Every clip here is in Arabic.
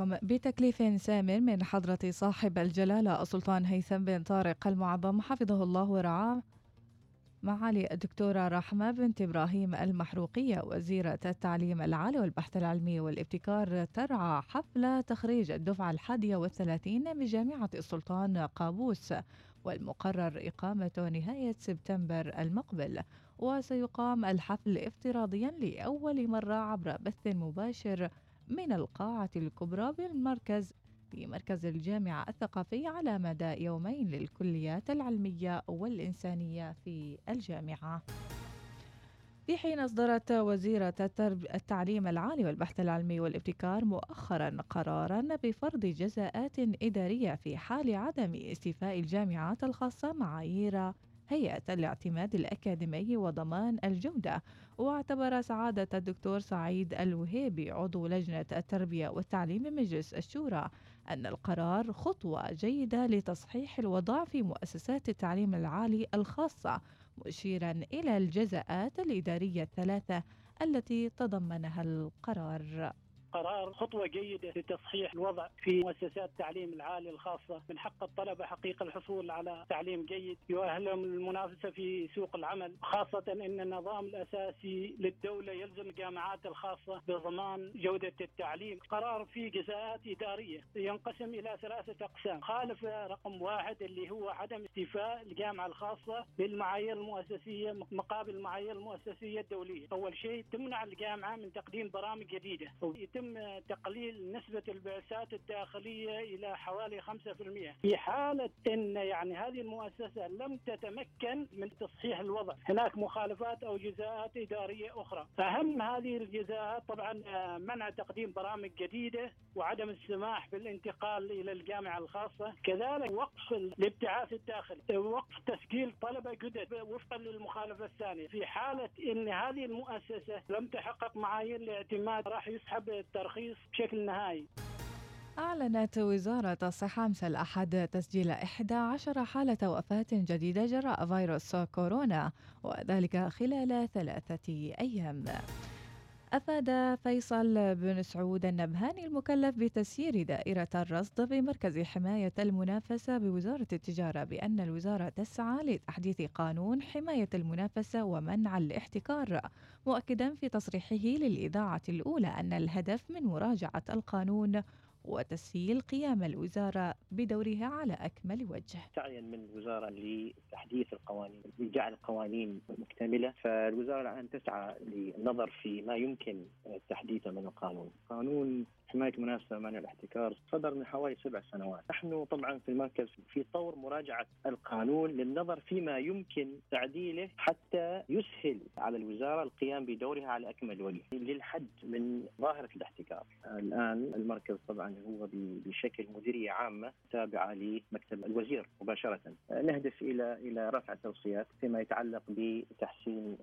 عليكم. بتكليف سام من حضرة صاحب الجلالة السلطان هيثم بن طارق المعظم حفظه الله ورعاه. معالي الدكتورة رحمة بنت إبراهيم المحروقية وزيرة التعليم العالي والبحث العلمي والابتكار ترعى حفل تخريج الدفعة الحادية والثلاثين من جامعة السلطان قابوس والمقرر إقامته نهاية سبتمبر المقبل. وسيقام الحفل افتراضيا لأول مرة عبر بث مباشر من القاعة الكبرى بالمركز في مركز الجامعة الثقافي على مدى يومين للكليات العلمية والإنسانية في الجامعة. في حين أصدرت وزيرة التعليم العالي والبحث العلمي والابتكار مؤخرا قرارا بفرض جزاءات إدارية في حال عدم استيفاء الجامعات الخاصة معايير هيئة الاعتماد الأكاديمي وضمان الجودة واعتبر سعادة الدكتور سعيد الوهيبي عضو لجنة التربية والتعليم بمجلس الشورى أن القرار خطوة جيدة لتصحيح الوضع في مؤسسات التعليم العالي الخاصة مشيرا إلى الجزاءات الإدارية الثلاثة التي تضمنها القرار. قرار خطوة جيدة لتصحيح الوضع في مؤسسات التعليم العالي الخاصة. من حق الطلبة حقيقة الحصول على تعليم جيد يؤهلهم المنافسة في سوق العمل خاصة أن النظام الأساسي للدولة يلزم الجامعات الخاصة بضمان جودة التعليم. قرار فيه جزاءات إدارية ينقسم إلى ثلاثة أقسام. خالف رقم واحد اللي هو عدم استيفاء الجامعة الخاصة بالمعايير المؤسسية مقابل المعايير المؤسسية الدولية. أول شيء تمنع الجامعة من تقديم برامج جديدة. ويتم يتم تقليل نسبة البعثات الداخلية إلى حوالي 5% في حالة أن يعني هذه المؤسسة لم تتمكن من تصحيح الوضع. هناك مخالفات أو جزاءات إدارية أخرى. أهم هذه الجزاءات طبعا منع تقديم برامج جديدة وعدم السماح بالانتقال إلى الجامعة الخاصة. كذلك وقف الابتعاث الداخلي وقف تسجيل طلبة جدد وفقا للمخالفة الثانية. في حالة أن هذه المؤسسة لم تحقق معايير الاعتماد راح يسحب الترخيص بشكل نهائي أعلنت وزارة الصحة أمس الأحد تسجيل 11 حالة وفاة جديدة جراء فيروس كورونا وذلك خلال ثلاثة أيام. أفاد فيصل بن سعود النبهاني المكلف بتسيير دائرة الرصد بمركز حماية المنافسة بوزارة التجارة بأن الوزارة تسعى لتحديث قانون حماية المنافسة ومنع الاحتكار مؤكدا في تصريحه للإذاعة الأولى أن الهدف من مراجعة القانون وتسهيل قيام الوزارة بدورها على أكمل وجه. سعيا من الوزارة لتحديث القوانين لجعل القوانين مكتملة. فالوزارة الآن تسعى للنظر في ما يمكن تحديثه من القانون. قانون حمايه المنافسه ومنع الاحتكار صدر من حوالي سبع سنوات، نحن طبعا في المركز في طور مراجعة القانون للنظر فيما يمكن تعديله حتى يسهل على الوزارة القيام بدورها على أكمل وجه للحد من ظاهرة الاحتكار. الآن المركز طبعا هو بشكل مديرية عامة تابعة لمكتب الوزير مباشرة. نهدف إلى إلى رفع التوصيات فيما يتعلق بتحسين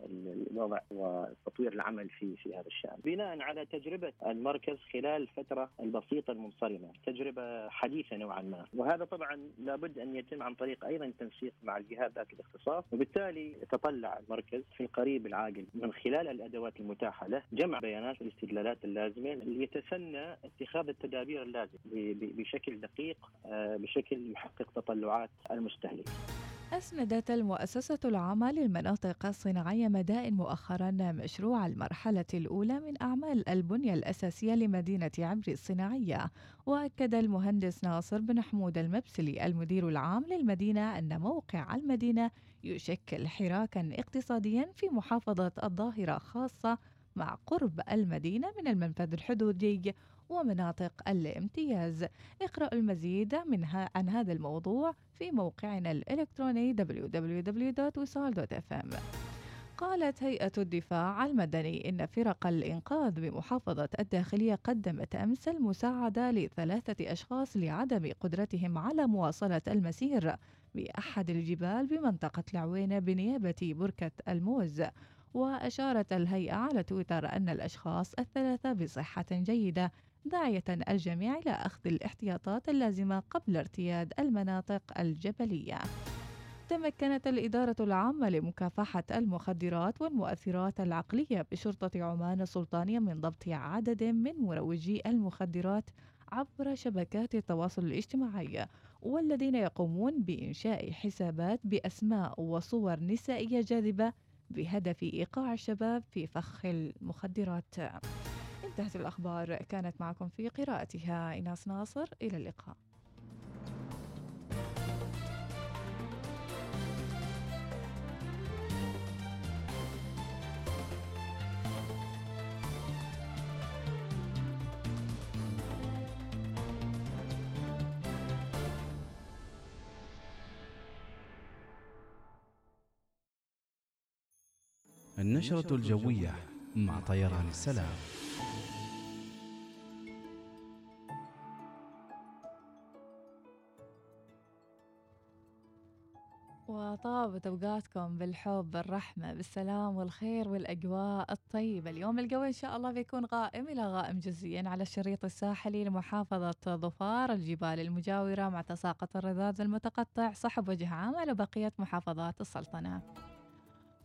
الوضع وتطوير العمل في في هذا الشأن. بناء على تجربة المركز خلال الفترة البسيطة المنصرمة، تجربة حديثة نوعا ما، وهذا طبعا لابد أن يتم عن طريق أيضا التنسيق مع الجهات ذات الاختصاص، وبالتالي يتطلع المركز في القريب العاجل من خلال الأدوات المتاحة له جمع بيانات والاستدلالات اللازمة ليتسنى اتخاذ التدابير اللازمة بشكل دقيق آه، بشكل يحقق تطلعات المستهلك. أسندت المؤسسة العامة للمناطق الصناعية مدائن مؤخرا مشروع المرحلة الأولى من أعمال البنية الأساسية لمدينة عمري الصناعية. وأكد المهندس ناصر بن حمود المبسلي المدير العام للمدينة أن موقع المدينة يشكل حراكا اقتصاديا في محافظة الظاهرة خاصة مع قرب المدينة من المنفذ الحدودي. ومناطق الامتياز. اقرأ المزيد منها عن هذا الموضوع في موقعنا الإلكتروني www.wisal.fm قالت هيئة الدفاع المدني إن فرق الإنقاذ بمحافظة الداخلية قدمت أمس المساعدة لثلاثة أشخاص لعدم قدرتهم على مواصلة المسير بأحد الجبال بمنطقة العوينة بنيابة بركة الموز. وأشارت الهيئة على تويتر أن الأشخاص الثلاثة بصحة جيدة داعية الجميع إلى أخذ الاحتياطات اللازمة قبل ارتياد المناطق الجبلية. تمكنت الإدارة العامة لمكافحة المخدرات والمؤثرات العقلية بشرطة عمان السلطانية من ضبط عدد من مروجي المخدرات عبر شبكات التواصل الاجتماعي والذين يقومون بإنشاء حسابات بأسماء وصور نسائية جاذبة بهدف إيقاع الشباب في فخ المخدرات انتهت الأخبار. كانت معكم في قراءتها إناس ناصر. إلى اللقاء. النشرة الجوية مع طيران السلام. وطابت أوقاتكم بالحب بالرحمة بالسلام والخير والأجواء الطيبة. اليوم الجو إن شاء الله بيكون غائم إلى غائم جزئيا على الشريط الساحلي لمحافظة ظفار الجبال المجاورة مع تساقط الرذاذ المتقطع صحب وجه عام على بقية محافظات السلطنة.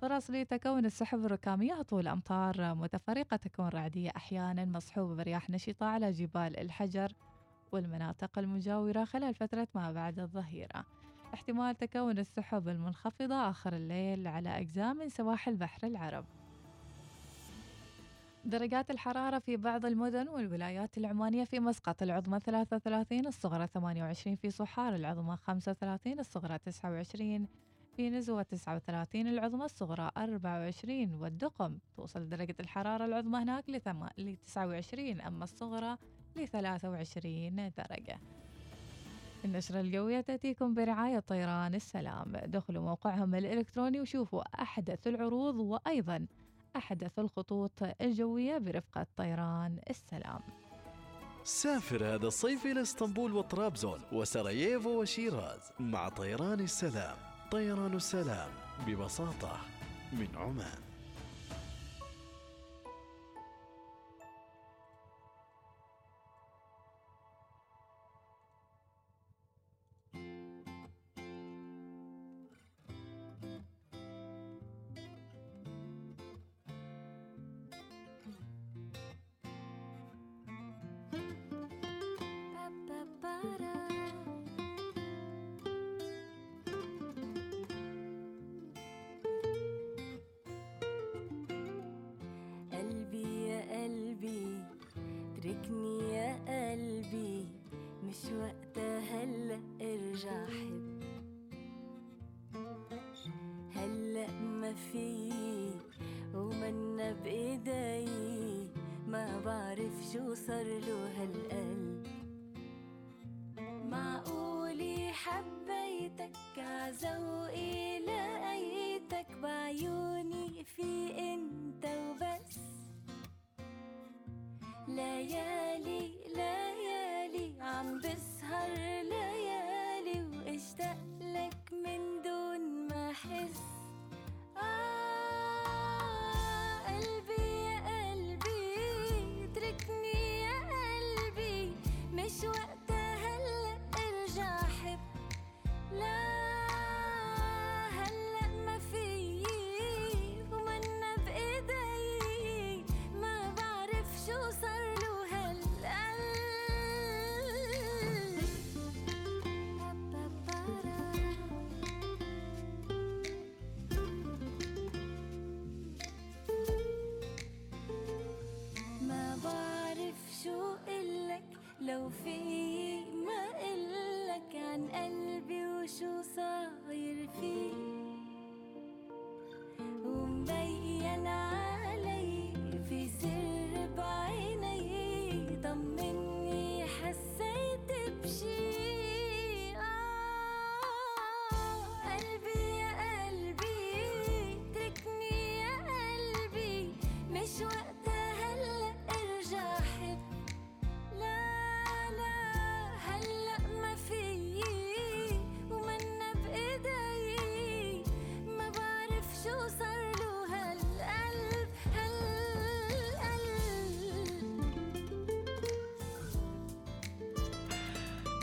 فرص لتكون السحب الركامية طول أمطار متفرقة تكون رعدية أحيانا مصحوبة برياح نشطة على جبال الحجر والمناطق المجاورة خلال فترة ما بعد الظهيرة. احتمال تكون السحب المنخفضة آخر الليل على أجزاء من سواحل بحر العرب. درجات الحرارة في بعض المدن والولايات العمانية في مسقط العظمى 33 الصغرى 28 في صحار العظمى 35 الصغرى 29 في نزوة 39 العظمى الصغرى 24 والدقم توصل درجة الحرارة العظمى هناك ل 29 أما الصغرى ل 23 درجة. النشرة الجوية تأتيكم برعاية طيران السلام. دخلوا موقعهم الإلكتروني وشوفوا أحدث العروض وأيضا أحدث الخطوط الجوية برفقة طيران السلام. سافر هذا الصيف إلى إسطنبول وطرابزون وسراييفو وشيراز مع طيران السلام. طيران السلام ببساطة من عمان. قلبي شو صار له هالقلب؟ معقولي حبيتك عذوقي لقيتك بعيوني في انت وبس. ليالي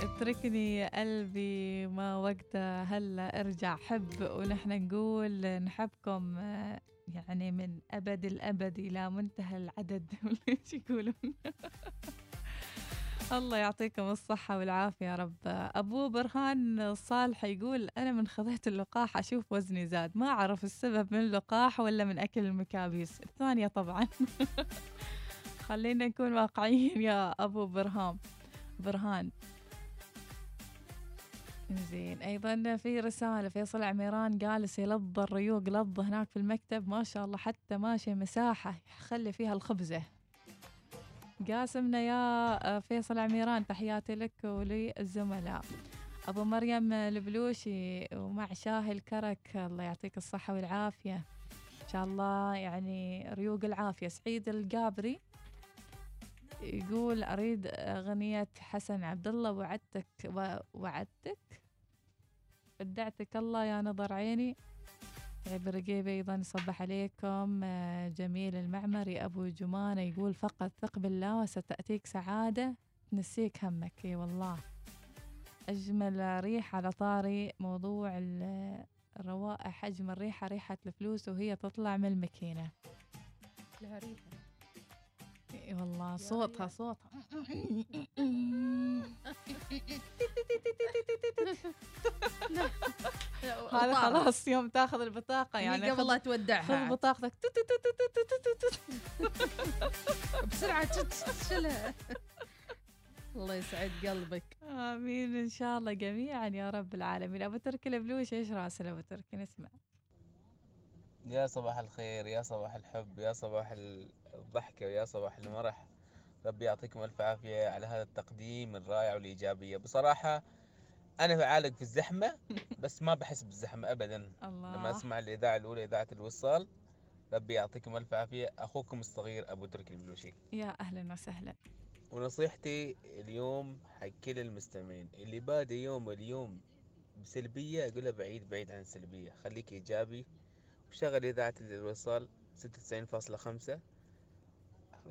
اتركني يا قلبي ما وقتها هلا ارجع. حب ونحن نقول نحبكم آه، يعني من أبد الأبد إلى منتهى العدد. إيش يقولون؟ الله يعطيكم الصحة والعافية يا رب. أبو برهان الصالح يقول أنا من خذيت اللقاح أشوف وزني زاد. ما أعرف السبب من اللقاح ولا من أكل المكابيس. الثانية طبعا. خلينا نكون واقعيين يا أبو برهان. برهان زين. أيضا في رسالة فيصل عميران جالس يلظ الريوق لظ هناك في المكتب ما شاء الله حتى ماشي مساحة خلي فيها الخبزة. قاسمنا يا فيصل عميران تحياتي لك وللزملاء. أبو مريم البلوشي ومع شاهي الكرك الله يعطيك الصحة والعافية. إن شاء الله يعني ريوق العافية. سعيد القابري يقول أريد أغنية حسن عبد الله وعدتك وعدتك؟ ودعتك الله يا نظر عيني. عيب الرقيبة أيضا يصبح عليكم آه، جميل المعمري أبو جمانة يقول فقط ثق بالله وستأتيك سعادة. تنسيك همك. إي والله. أجمل ريح على طاري موضوع ال- الروائح أجمل ريحة ريحة الفلوس وهي تطلع من الماكينة. لها ريحة. إي والله. صوتها صوتها. هذا خلاص يوم تاخذ البطاقة يعني يعني قبل لا تودعها. خذ. بطاقتك. تت- تت- تت- تت- تت- تت. بسرعة تت- تت- شلها الله يسعد قلبك. آمين إن شاء الله جميعا يا رب العالمين. أبو تركي البلوش إيش راسل أبو تركي؟ نسمع. يا صباح الخير يا صباح الحب يا صباح الضحكة ويا صباح المرح. ربي يعطيكم ألف عافية على هذا التقديم الرائع والإيجابية. بصراحة أنا عالق في الزحمة بس ما بحس بالزحمة أبدا. لما الله. أسمع الإذاعة الأولى إذاعة الوصال ربي يعطيكم ألف عافية. أخوكم الصغير أبو تركي البلوشي يا أهلا وسهلا. ونصيحتي اليوم حق كل المستمعين اللي بادئ يوم اليوم بسلبية أقولها بعيد بعيد عن السلبية. خليك إيجابي وشغل إذاعة الوصال 96.5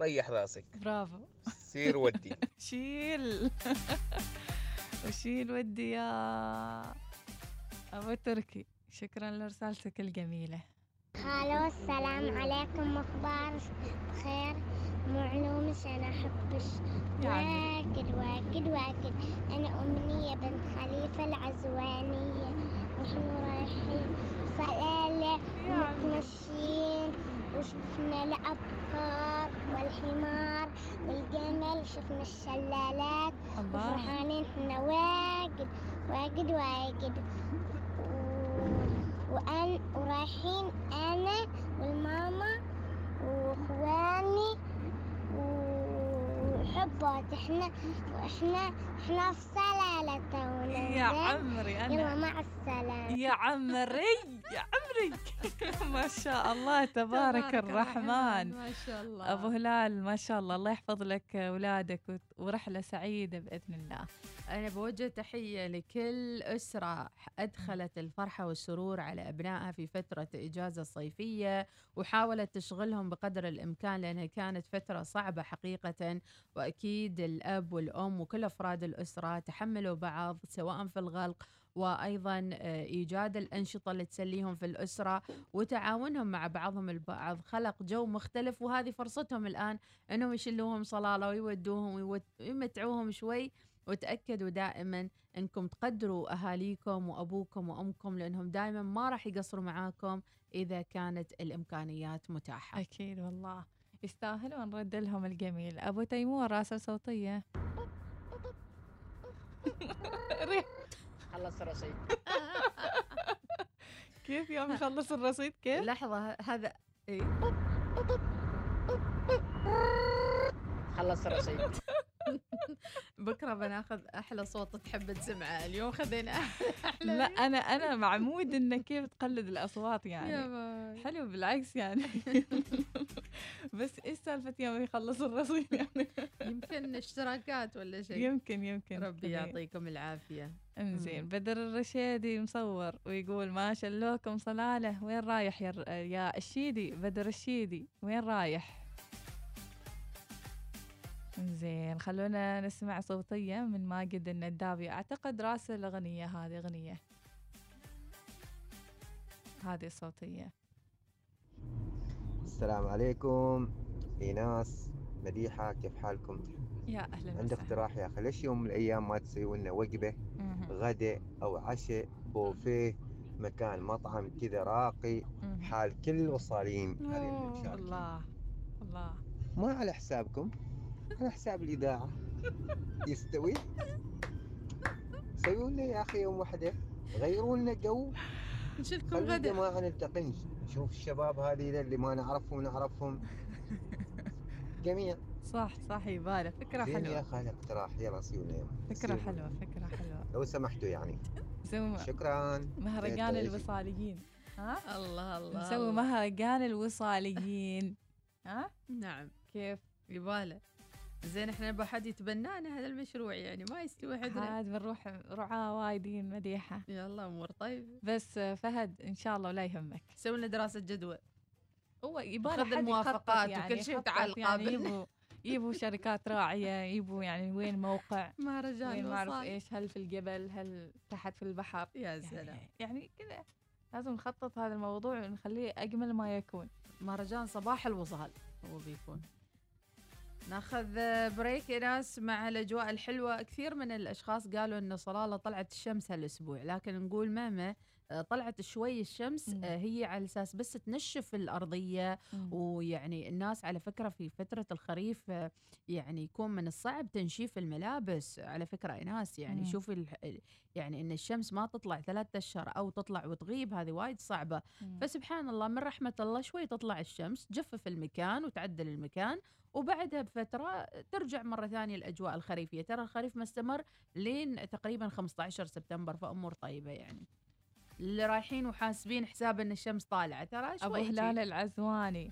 ريح راسك. برافو. سير ودي. شيل. وشيل ودي يا أبو تركي. شكرا لرسالتك الجميلة. هلا والسلام عليكم. أخبار بخير معلومش أنا احبش يعني واكد واكد واكد أنا أمنية بنت خليفة العزوانية. نحن رايحين صلالة ومتمشين وشفنا الأبقار والحمار والجمل شفنا الشلالات وفرحانين إحنا. واجد واجد واجد. و... وأن ورايحين أنا والماما وإخواني وحبات. إحنا إحنا إحنا في سلالة تونا يا؟ عمري يلا أنا مع السلامة. يا عمري. يا عمري. ما شاء الله تبارك الرحمن. ما شاء الله. أبو هلال ما شاء الله. الله يحفظ لك اولادك ورحلة سعيدة بإذن الله. أنا بوجه تحية لكل أسرة أدخلت الفرحة والسرور على أبنائها في فترة إجازة صيفية وحاولت تشغلهم بقدر الإمكان لأنها كانت فترة صعبة حقيقة وأكيد الأب والأم وكل أفراد الأسرة تحملوا بعض سواء في الغلق وأيضا آه، إيجاد الأنشطة اللي تسليهم في الأسرة وتعاونهم مع بعضهم البعض. خلق جو مختلف وهذه فرصتهم الآن أنهم يشلوهم صلالة ويودوهم ويمتعوهم شوي. وتأكدوا دائما أنكم تقدروا أهاليكم وأبوكم وأمكم لأنهم دائما ما راح يقصروا معاكم إذا كانت الإمكانيات متاحة. أكيد والله. يستاهلون نرد لهم الجميل. أبو تيمور راسل صوتية. خلص الرصيد. كيف يوم يخلص الرصيد؟ كيف؟ لحظة هذا إيه؟ خلص الرصيد. بكرة بناخذ أحلى صوت تحب تسمعه. اليوم خذينا أحلى لا أنا أنا معمود انك كيف تقلد الأصوات يعني. حلو بالعكس يعني. بس إيش سالفة يوم يخلص الرصيد يعني؟ يمكن اشتراكات ولا شيء. يمكن يمكن. ربي. يعطيكم العافية. إنزين. بدر الرشيدي مصور ويقول ما شلوكم صلاله وين رايح يا, يا الشيدي؟ بدر الشيدي وين رايح؟ زين خلونا نسمع صوتية من ماجد الندابي أعتقد راس الأغنية هذه أغنية. هذه الصوتية السلام عليكم. في ناس مديحة كيف حالكم؟ يا أهلا عندي وسهلا اقتراح يا أخي ليش يوم من الأيام ما تسوي لنا وجبة. غداء أو عشاء بوفيه مكان مطعم كذا راقي. بحال كل المشاركين الله الله. ما على حسابكم. على حساب الإذاعة. يستوي. سووا لنا يا أخي يوم واحدة غيروا لنا جو. خلوا غدا. الجماعة نلتقي. نشوف الشباب هذه اللي ما نعرفهم نعرفهم. جميع. صح صح يباله فكرة زين يا أخي هذا اقتراح. يلا سووا لنا يوم. فكرة سووا. حلوة فكرة حلوة. لو سمحتوا يعني. نسوي شكرا. مهرجان تعيشي. الوصاليين. ها؟ الله الله. نسوي. مهرجان الوصاليين. ها؟ نعم. كيف؟ يباله زين إحنا نبغى حد يتبنانا هذا المشروع يعني ما يستوي حدنا عاد بنروح رعاة وايدين مديحة. يلا أمور طيب. بس فهد إن شاء الله ولا يهمك. سوي لنا دراسة جدوى. هو يبغى خذ الموافقات وكل شيء تعال يعني قابل. يبوا يبوا شركات راعية يبوا يعني وين موقع مهرجان وين ما أعرف. إيش هل في الجبل هل تحت في البحر. يا سلام. يعني, يعني كذا لازم نخطط هذا الموضوع ونخليه أجمل ما يكون. مهرجان صباح الوصال هو بيكون. ناخذ بريك ناس مع الأجواء الحلوة. كثير من الأشخاص قالوا إن صلاله طلعت الشمس هالأسبوع لكن نقول ماما آه، طلعت شوي الشمس مم. آه، هي على أساس بس تنشف الأرضية مم. ويعني الناس على فكرة في فترة الخريف آه، يعني يكون من الصعب تنشيف الملابس على فكرة يا ناس يعني مم. شوفي يعني إن الشمس ما تطلع ثلاثة أشهر أو تطلع وتغيب هذه وايد صعبة مم. فسبحان الله من رحمة الله شوي تطلع الشمس تجفف المكان وتعدل المكان وبعدها بفترة ترجع مرة ثانية الأجواء الخريفية ترى الخريف مستمر لين تقريبا 15 سبتمبر فأمور طيبة يعني اللي رايحين وحاسبين حساب إن الشمس طالعة. ترى شوي أبو. هلال العزواني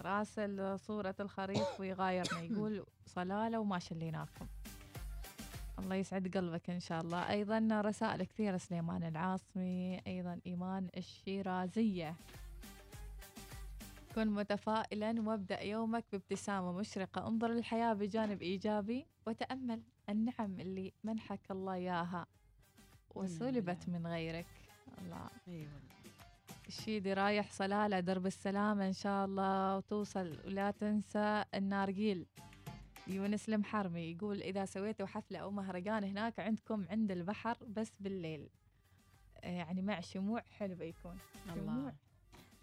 راسل صورة الخريف ويغايرنا يقول صلالة وما شليناكم. الله يسعد قلبك إن شاء الله. أيضا رسائل كثيرة سليمان العاصمي أيضا إيمان الشيرازية. كن متفائلا وابدأ يومك بابتسامة مشرقة. انظر للحياة بجانب إيجابي وتأمل النعم اللي منحك الله إياها وسلبت من غيرك. الله. إي والله. الشيدي رايح صلالة درب السلامة إن شاء الله وتوصل ولا تنسى النارجيل يونس المحرمي يقول إذا سويتوا حفلة أو مهرجان هناك عندكم عند البحر بس بالليل. آه، يعني مع شموع حلو بيكون الله.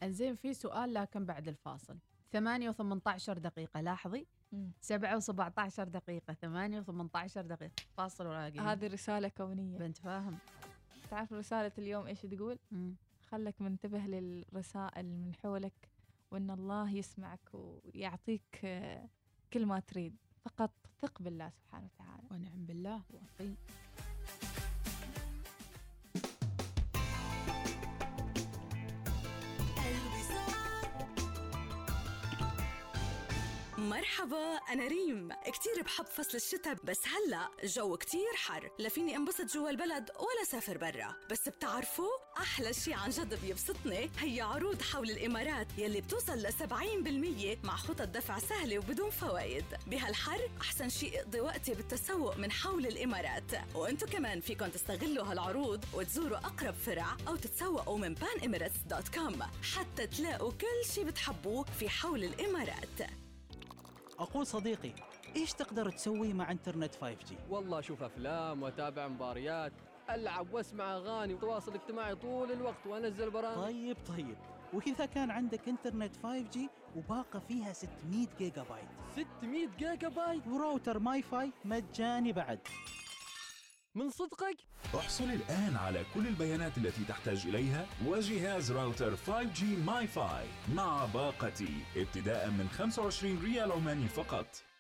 انزين في سؤال لكن بعد الفاصل. 8 و18 دقيقة لاحظي. مم. 7 و17 دقيقة 8 و18 دقيقة. فاصل وراجعين هذه رسالة كونية. بنت فاهم. تعرف رسالة اليوم إيش تقول؟ مم. خلك منتبه للرسائل من حولك وإن الله يسمعك ويعطيك آه، كل ما تريد. فقط ثق بالله سبحانه وتعالى. ونعم بالله. وأخي مرحبا أنا ريم. كتير بحب فصل الشتاء بس هلأ الجو كتير حر. لا فيني انبسط جوا البلد ولا سافر برا. بس بتعرفوا أحلى شي عن جد بيبسطني هي عروض حول الإمارات يلي بتوصل ل 70% مع خطط دفع سهلة وبدون فوائد. بهالحر أحسن شي اقضي وقتي بالتسوق من حول الإمارات. وأنتو كمان فيكن تستغلوا هالعروض وتزوروا أقرب فرع أو تتسوقوا من panemirates.com حتى تلاقوا كل شي بتحبوه في حول الإمارات. أقول صديقي إيش تقدر تسوي مع إنترنت 5G؟ والله أشوف أفلام وأتابع مباريات ألعب وأسمع أغاني وتواصل اجتماعي طول الوقت وأنزل برامج. طيب طيب. وإذا كان عندك إنترنت 5G وباقة فيها 600 جيجا بايت. 600 جيجا بايت؟ و router MiFi مجاني بعد. من صدقك؟ احصل الآن على كل البيانات التي تحتاج إليها وجهاز راوتر 5G MiFi مع باقتي ابتداء من 25 ريال عماني فقط.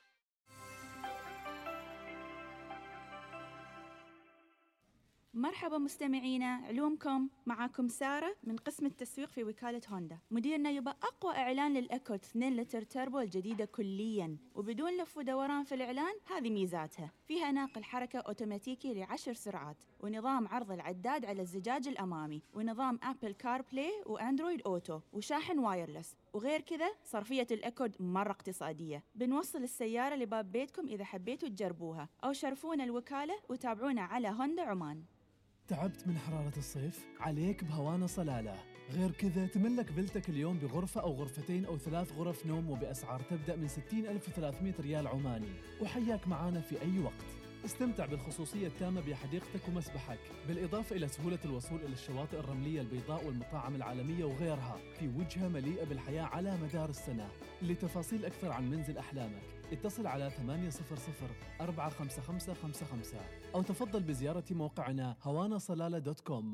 مرحبا مستمعينا علومكم معاكم سارة من قسم التسويق في وكالة هوندا. مديرنا يبقى أقوى إعلان للأكورد 2 لتر تربو الجديدة كليا. وبدون لف ودوران في الإعلان هذه ميزاتها. فيها ناقل حركة أوتوماتيكي لعشر سرعات ونظام عرض العداد على الزجاج الأمامي ونظام أبل كار بلاي وأندرويد أوتو وشاحن wireless. وغير كذا صرفية الأكورد مرة اقتصادية. بنوصل السيارة لباب بيتكم إذا حبيتوا تجربوها أو شرفونا الوكالة وتابعونا على هوندا عمان. تعبت من حرارة الصيف؟ عليك بهوانا صلالة. غير كذا تملك فيلتك اليوم بغرفة أو غرفتين أو ثلاث غرف نوم وبأسعار تبدأ من 60300 ريال عماني. وحياك معانا في أي وقت. استمتع بالخصوصية التامة بحديقتك ومسبحك بالإضافة إلى سهولة الوصول إلى الشواطئ الرملية البيضاء والمطاعم العالمية وغيرها في وجهة مليئة بالحياة على مدار السنة. لتفاصيل أكثر عن منزل أحلامك اتصل على 800 45555 أو تفضل بزيارة موقعنا هوانا صلالة dot com.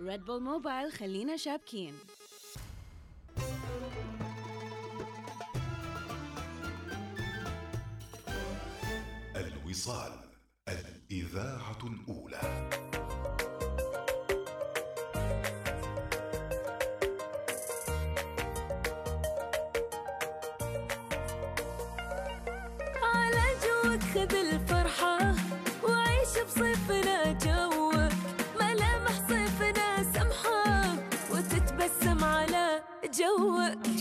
ريد بول موبايل خلينا شابكين الوصال الإذاعة الأولى. على جوك خذ الفرحة وعيش بصيفنا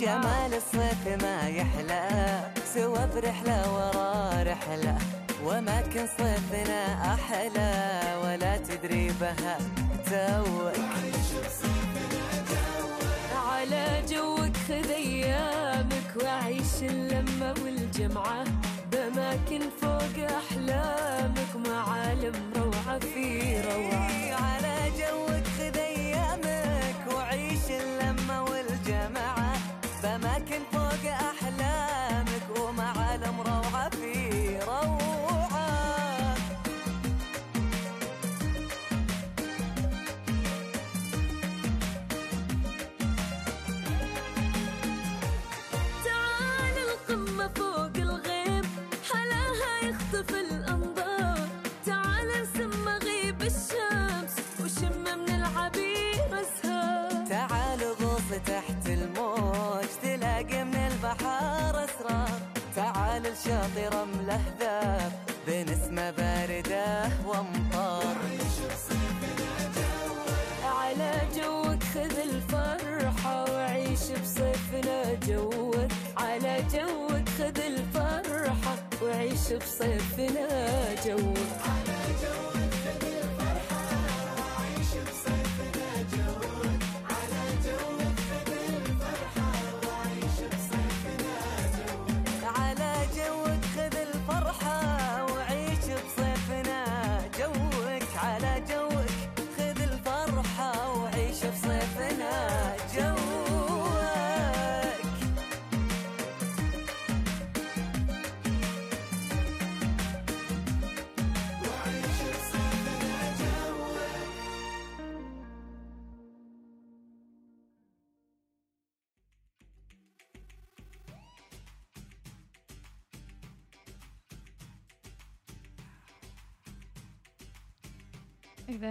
جمال الصيف ما يحلى سوى برحلة ورا رحلة. وأماكن صيفنا أحلى ولا تدري بها توك. على جوك خذ أيامك وعيش اللمة والجمعة. بأماكن فوق أحلامك معالم روعة في روعة. جوك على جوك خذ الفرحة وعيش بصيفنا جوك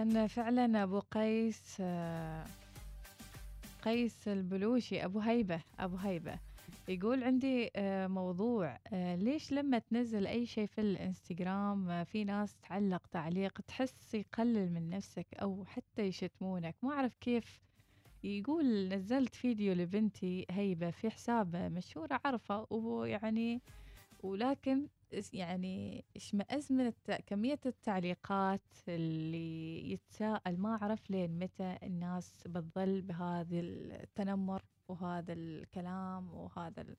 إذا فعلا أبو قيس قيس البلوشي أبو هيبة أبو هيبة يقول عندي آه، موضوع آه، ليش لما تنزل أي شيء في الإنستغرام آه، في ناس تعلق تعليق تحس يقلل من نفسك أو حتى يشتمونك؟ ما أعرف كيف. يقول نزلت فيديو لبنتي هيبة في حساب مشهورة عارفة ويعني ولكن يعني اشمئز من الت... كمية التعليقات اللي يتساءل ما أعرف لين متى الناس بتظل بهذا التنمر وهذا الكلام وهذا ال...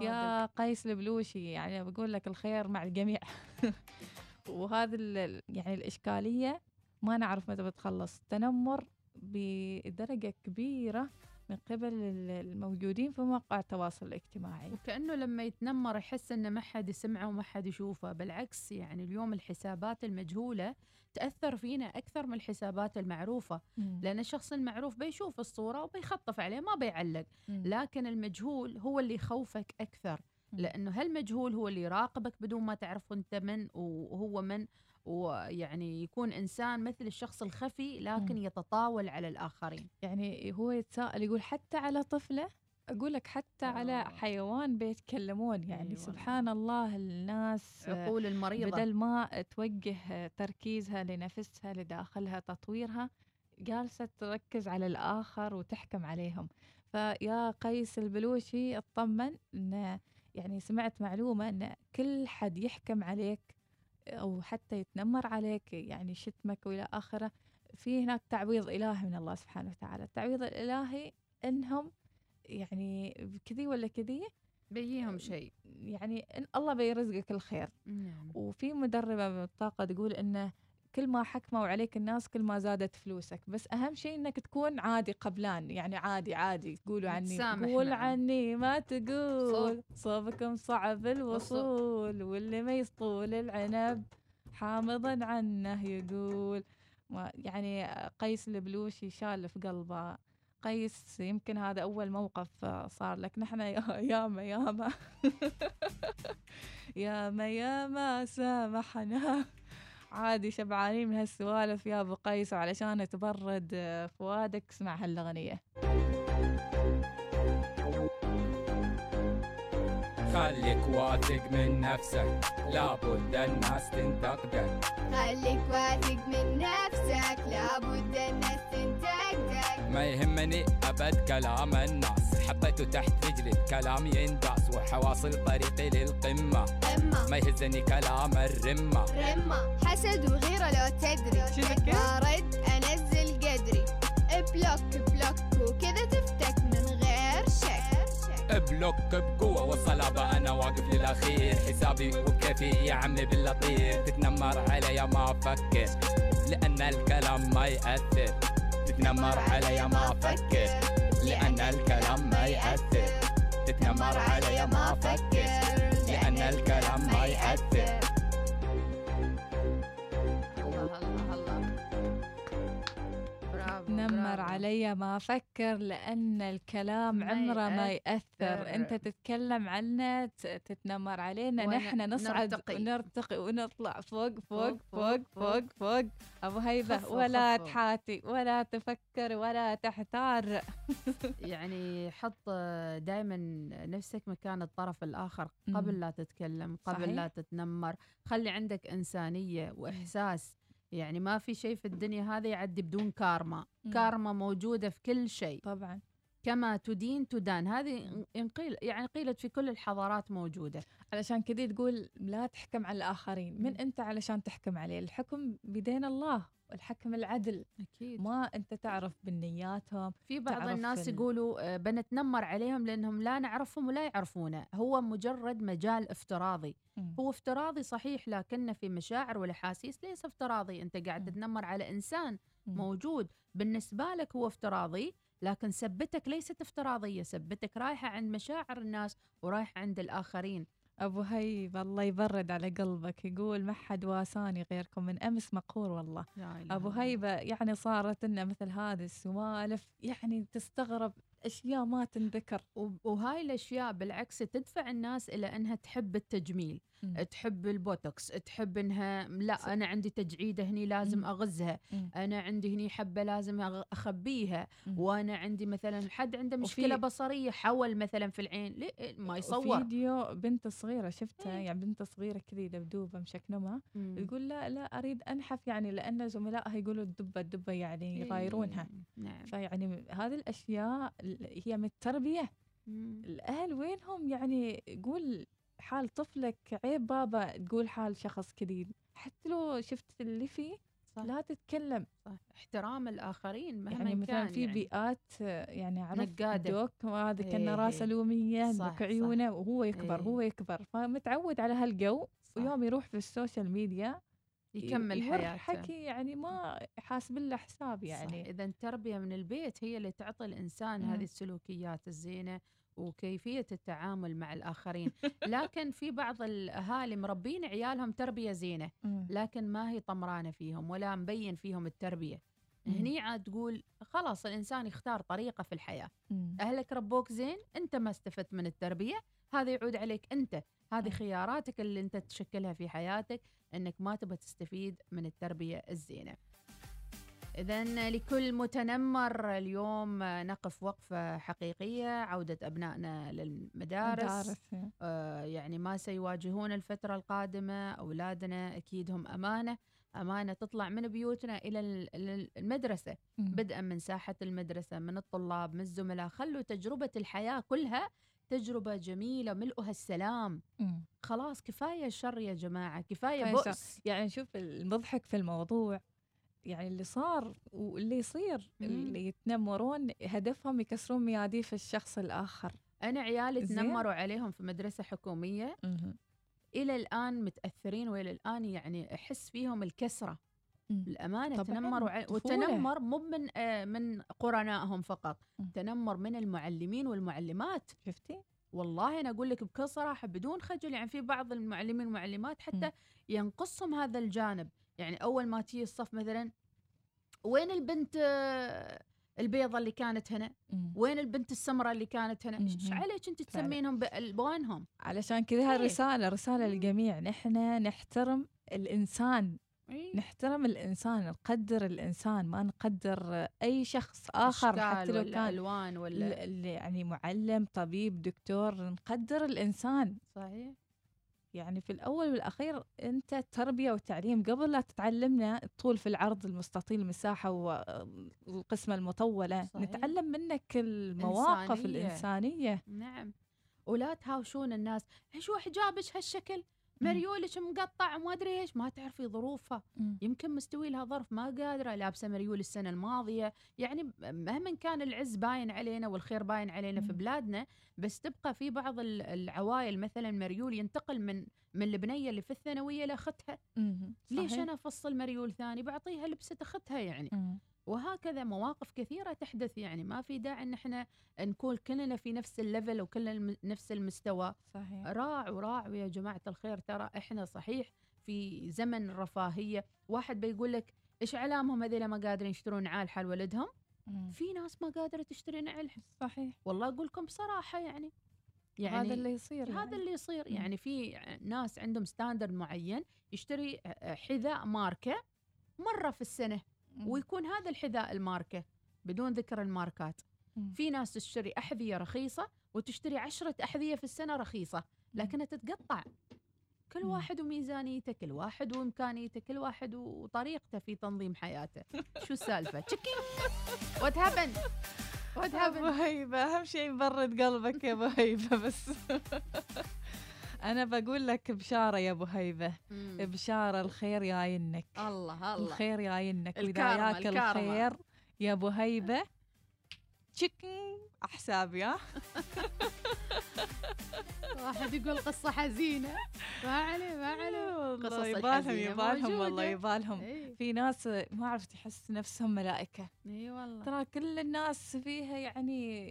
يا قيس البلوشي يعني بقول لك الخير مع الجميع. وهذا ال... يعني الإشكالية ما نعرف متى بتخلص. تنمر بدرجة كبيرة من قبل ال- الموجودين في مواقع التواصل الاجتماعي. وكأنه لما يتنمر يحس إن ما حد يسمعه وما حد يشوفه. بالعكس يعني اليوم الحسابات المجهولة تأثر فينا أكثر من الحسابات المعروفة. مم. لأن الشخص المعروف بيشوف الصورة وبيخطف عليه ما بيعلق. مم. لكن المجهول هو اللي يخوفك أكثر. لأنه هالمجهول هو اللي يراقبك بدون ما تعرف أنت من وهو من. ويعني يكون إنسان مثل الشخص الخفي لكن يتطاول على الآخرين. يعني هو يتساءل يقول حتى على طفله؟ أقول لك حتى على حيوان بيتكلمون يعني أيوة. سبحان الله الناس آه، عقول المريضة. بدل ما توجه تركيزها لنفسها لداخلها تطويرها جالسة تركز على الآخر وتحكم عليهم. فيا قيس البلوشي اطمن إن يعني سمعت معلومة إن كل حد يحكم عليك أو حتى يتنمر عليك يعني شتمك وإلى آخره في هناك تعويض إلهي من الله سبحانه وتعالى. التعويض الإلهي إنهم يعني كذي ولا كذي؟ بيجيهم شيء. يعني إن الله بيرزقك الخير. نعم. وفي مدربة من الطاقة تقول إنه كل ما حكموا عليك الناس كل ما زادت فلوسك. بس أهم شيء إنك تكون عادي قبلان يعني عادي عادي تقولوا عني قول معه. عني ما تقول صوبكم صعب الوصول واللي ما يسطول العنب حامضا عنه يقول. يعني قيس البلوشي شال في قلبه. قيس يمكن هذا أول موقف صار لك. نحن يا- ياما ياما. ياما ياما سامحنا. عادي شبعانين من هالسوالف يا أبو قيس وعلشان تبرد آه، فؤادك اسمع هالأغنية. خليك واثق من نفسك لابد الناس تنتقدك خليك واثق من نفسك لابد الناس تنتقدك ما يهمني أبد كلام الناس. حطيته تحت رجلي كلام ينداس. وحواصل طريقي للقمة. قمة. ما يهزني كلام الرمة. رمة. حسد وغيرة لو تدري. بارد أنزل قدري. block block وكذا تفتك من غير شك. بلوك بقوة والصلابة. أنا واقف للأخير. حسابي وكيفي يا عمي باللطير تتنمر علي ما أفكر. لأن الكلام ما يأثر. تتنمر علي ما أفكر لأن الكلام ما يأثر. تتنمر علي ما أفكر لأن الكلام ما يأثر. برافو نمر علي ما أفكر لأن الكلام عمره ما يأثر يأثر. أنت تتكلم عنه ت- تتنمر علينا نحن نصعد نرتقي. ونرتقي ونطلع فوق فوق فوق، فوق فوق هيبة خفوا، ولا. تحاتي ولا تفكر ولا تحتار يعني حط دائما نفسك مكان الطرف الآخر. قبل لا تتكلم قبل صحيح. لا تتنمر خلي عندك إنسانية وإحساس يعني ما في شيء في الدنيا هذه يعدي بدون كارما. مم. كارما موجودة في كل شيء. طبعا. كما تدين تدان. هذه إن قيل يعني قيلت في كل الحضارات موجودة. علشان كذي تقول لا تحكم على الآخرين. من أنت علشان تحكم عليه؟ الحكم بيدين الله. والحكم العدل. أكيد. ما أنت تعرف بالنياتهم في بعض الناس ال- يقولوا آه، بنتنمر عليهم لأنهم لا نعرفهم ولا يعرفونا هو مجرد مجال افتراضي. مم. هو افتراضي صحيح لكنه في مشاعر والأحاسيس ليس افتراضي. أنت قاعد تتنمر على إنسان مم. موجود. بالنسبة لك هو افتراضي لكن سبتك ليست افتراضية. سبتك رايحة عند مشاعر الناس ورايحة عند الآخرين. أبو هيب الله يبرد على قلبك. يقول ما حد واساني غيركم من أمس مقهور والله. أبو هيبة يعني صارت لنا مثل هذه السوالف يعني تستغرب أشياء ما تنذكر. وهاي الأشياء بالعكس تدفع الناس إلى إنها تحب التجميل. تحب البوتوكس تحب إنها لا أنا عندي تجعيدة هني لازم مم. أغزها مم. أنا عندي هني حبة لازم أخبيها مم. وأنا عندي مثلا حد عنده وفي- مشكلة بصرية حول مثلا في العين ليه ما يصور فيديو بنت صغيرة شفتها إيه. يعني بنت صغيرة كذي دبدوبة مشكنمة مم. تقول لا لا أريد أنحف يعني لأن زملائها يقولوا الدبة الدبة يعني يغايرونها إيه، نعم فيعني هذه الأشياء ال- هي من التربية مم. الأهل وينهم يعني قول حال طفلك عيب بابا تقول حال شخص كذي حتى لو شفت اللي فيه صح. لا تتكلم صح احترام الآخرين مهما يعني مثلا كان في يعني. بيئات يعني عرفت. دوك إيه كان راسه إيه. لومية صح، دوك. عيونه وهو يكبر إيه. هو يكبر فمتعود على هالجو. ويوم يروح في السوشيال ميديا يكمل حياته حكي يعني ما حاسب له حساب يعني يعني إذا التربية من البيت هي اللي تعطي الإنسان مم. هذه السلوكيات الزينة وكيفية التعامل مع الآخرين لكن في بعض الأهالي مربين عيالهم تربية زينة مم. لكن ما هي طمرانة فيهم ولا مبين فيهم التربية مم. هني عاد تقول خلاص الإنسان يختار طريقة في الحياة مم. أهلك ربوك زين أنت ما استفدت من التربية هذا يعود عليك أنت هذه خياراتك اللي أنت تشكلها في حياتك إنك ما تبغى تستفيد من التربية الزينة إذا لكل متنمر اليوم نقف وقفة حقيقية عودة أبنائنا للمدارس. مدارس، إيه. آه يعني ما سيواجهون الفترة القادمة أولادنا أكيد هم أمانة. أمانة تطلع من بيوتنا إلى ال- ال- المدرسة. بدءا من ساحة المدرسة من الطلاب من الزملاء. خلوا تجربة الحياة كلها تجربة جميلة ملؤها السلام. مم. خلاص كفاية شر يا جماعة كفاية كفاية بؤس. يعني شوف المضحك في الموضوع. يعني اللي صار واللي يصير مم. اللي يتنمرون هدفهم يكسرون مياديف الشخص الآخر أنا عيالي. تنمروا عليهم في مدرسة حكومية مهم. إلى الآن متأثرين وإلى الآن يعني أحس فيهم الكسرة مم. الأمانة تنمروا طفولة. والتنمر مو من آه، من قرنائهم فقط تنمر من المعلمين والمعلمات شفتي والله أنا أقول لك بكل صراحة بدون خجل يعني في بعض المعلمين والمعلمات حتى ينقصهم هذا الجانب يعني أول ما تيجي الصف مثلا وين البنت آه، البيضة اللي كانت هنا مم. وين البنت السمراء اللي كانت هنا إيش. عليك أنت. تسمينهم بألوانهم علشان كذا هاي إيه. رسالة رسالة للجميع نحن نحترم الإنسان إيه. نحترم الإنسان نقدر الإنسان ما نقدر أي شخص أشكال حتى لو ولا كان ألوان ولا يعني معلم طبيب دكتور نقدر الإنسان صحيح يعني في الأول والأخير أنت تربية وتعليم قبل لا تتعلمنا الطول في العرض المستطيل المساحة والقسمة المطولة صحيح. نتعلم منك المواقف إنسانية. الإنسانية نعم ولا تهاوشون الناس شو حجابك هالشكل مريولك مقطع وما أدري إيش ما تعرفي ظروفها. يمكن مستوي لها ظرف ما قادرة لابسة مريول السنة الماضية يعني مهما كان العز باين علينا والخير باين علينا في. بلادنا بس تبقى في بعض ال- العوائل مثلا مريول ينتقل من من البنية اللي في الثانوية لأختها. ليش. أنا أفصل مريول ثاني بعطيها لبسة أختها يعني. وهكذا مواقف كثيرة تحدث يعني ما في داعي إن إحنا نكون كلنا في نفس ال level وكلنا نفس المستوى صحيح راعوا راعوا يا جماعة الخير ترى إحنا صحيح في زمن رفاهية واحد بيقول لك إيش علامهم هذول ما قادرين يشترون نعال حال ولدهم. في ناس ما قادرة تشتري نعال صحيح والله أقول لكم بصراحة يعني يعني هذا اللي يصير هذا يعني. اللي يصير. يعني في ناس عندهم standard معين يشتري حذاء ماركة مرة في السنة مم. ويكون هذا الحذاء الماركة بدون ذكر الماركات. في ناس تشتري أحذية رخيصة وتشتري عشرة أحذية في السنة رخيصة لكنها تتقطع. كل. واحد وميزانيته كل واحد وإمكانيته كل واحد وطريقته في تنظيم حياته. شو السالفة؟ checking what happen what happen أهم شيء مبرد قلبك يا أبو هيبة بس. أنا بقول لك بشارة يا أبو هيبة. بشارة الخير جاينك الله الله. الخير جاينك وإذا الكارما، ياك الكارما. الخير يا أبو هيبة تشيكن حسابي ها واحد يقول قصة حزينة. ما عليه ما عليه. والله يبالهم يبالهم والله. يبالهم. إيه. في ناس ما عرفت تحس نفسهم ملائكة. إي والله. ترى كل الناس فيها يعني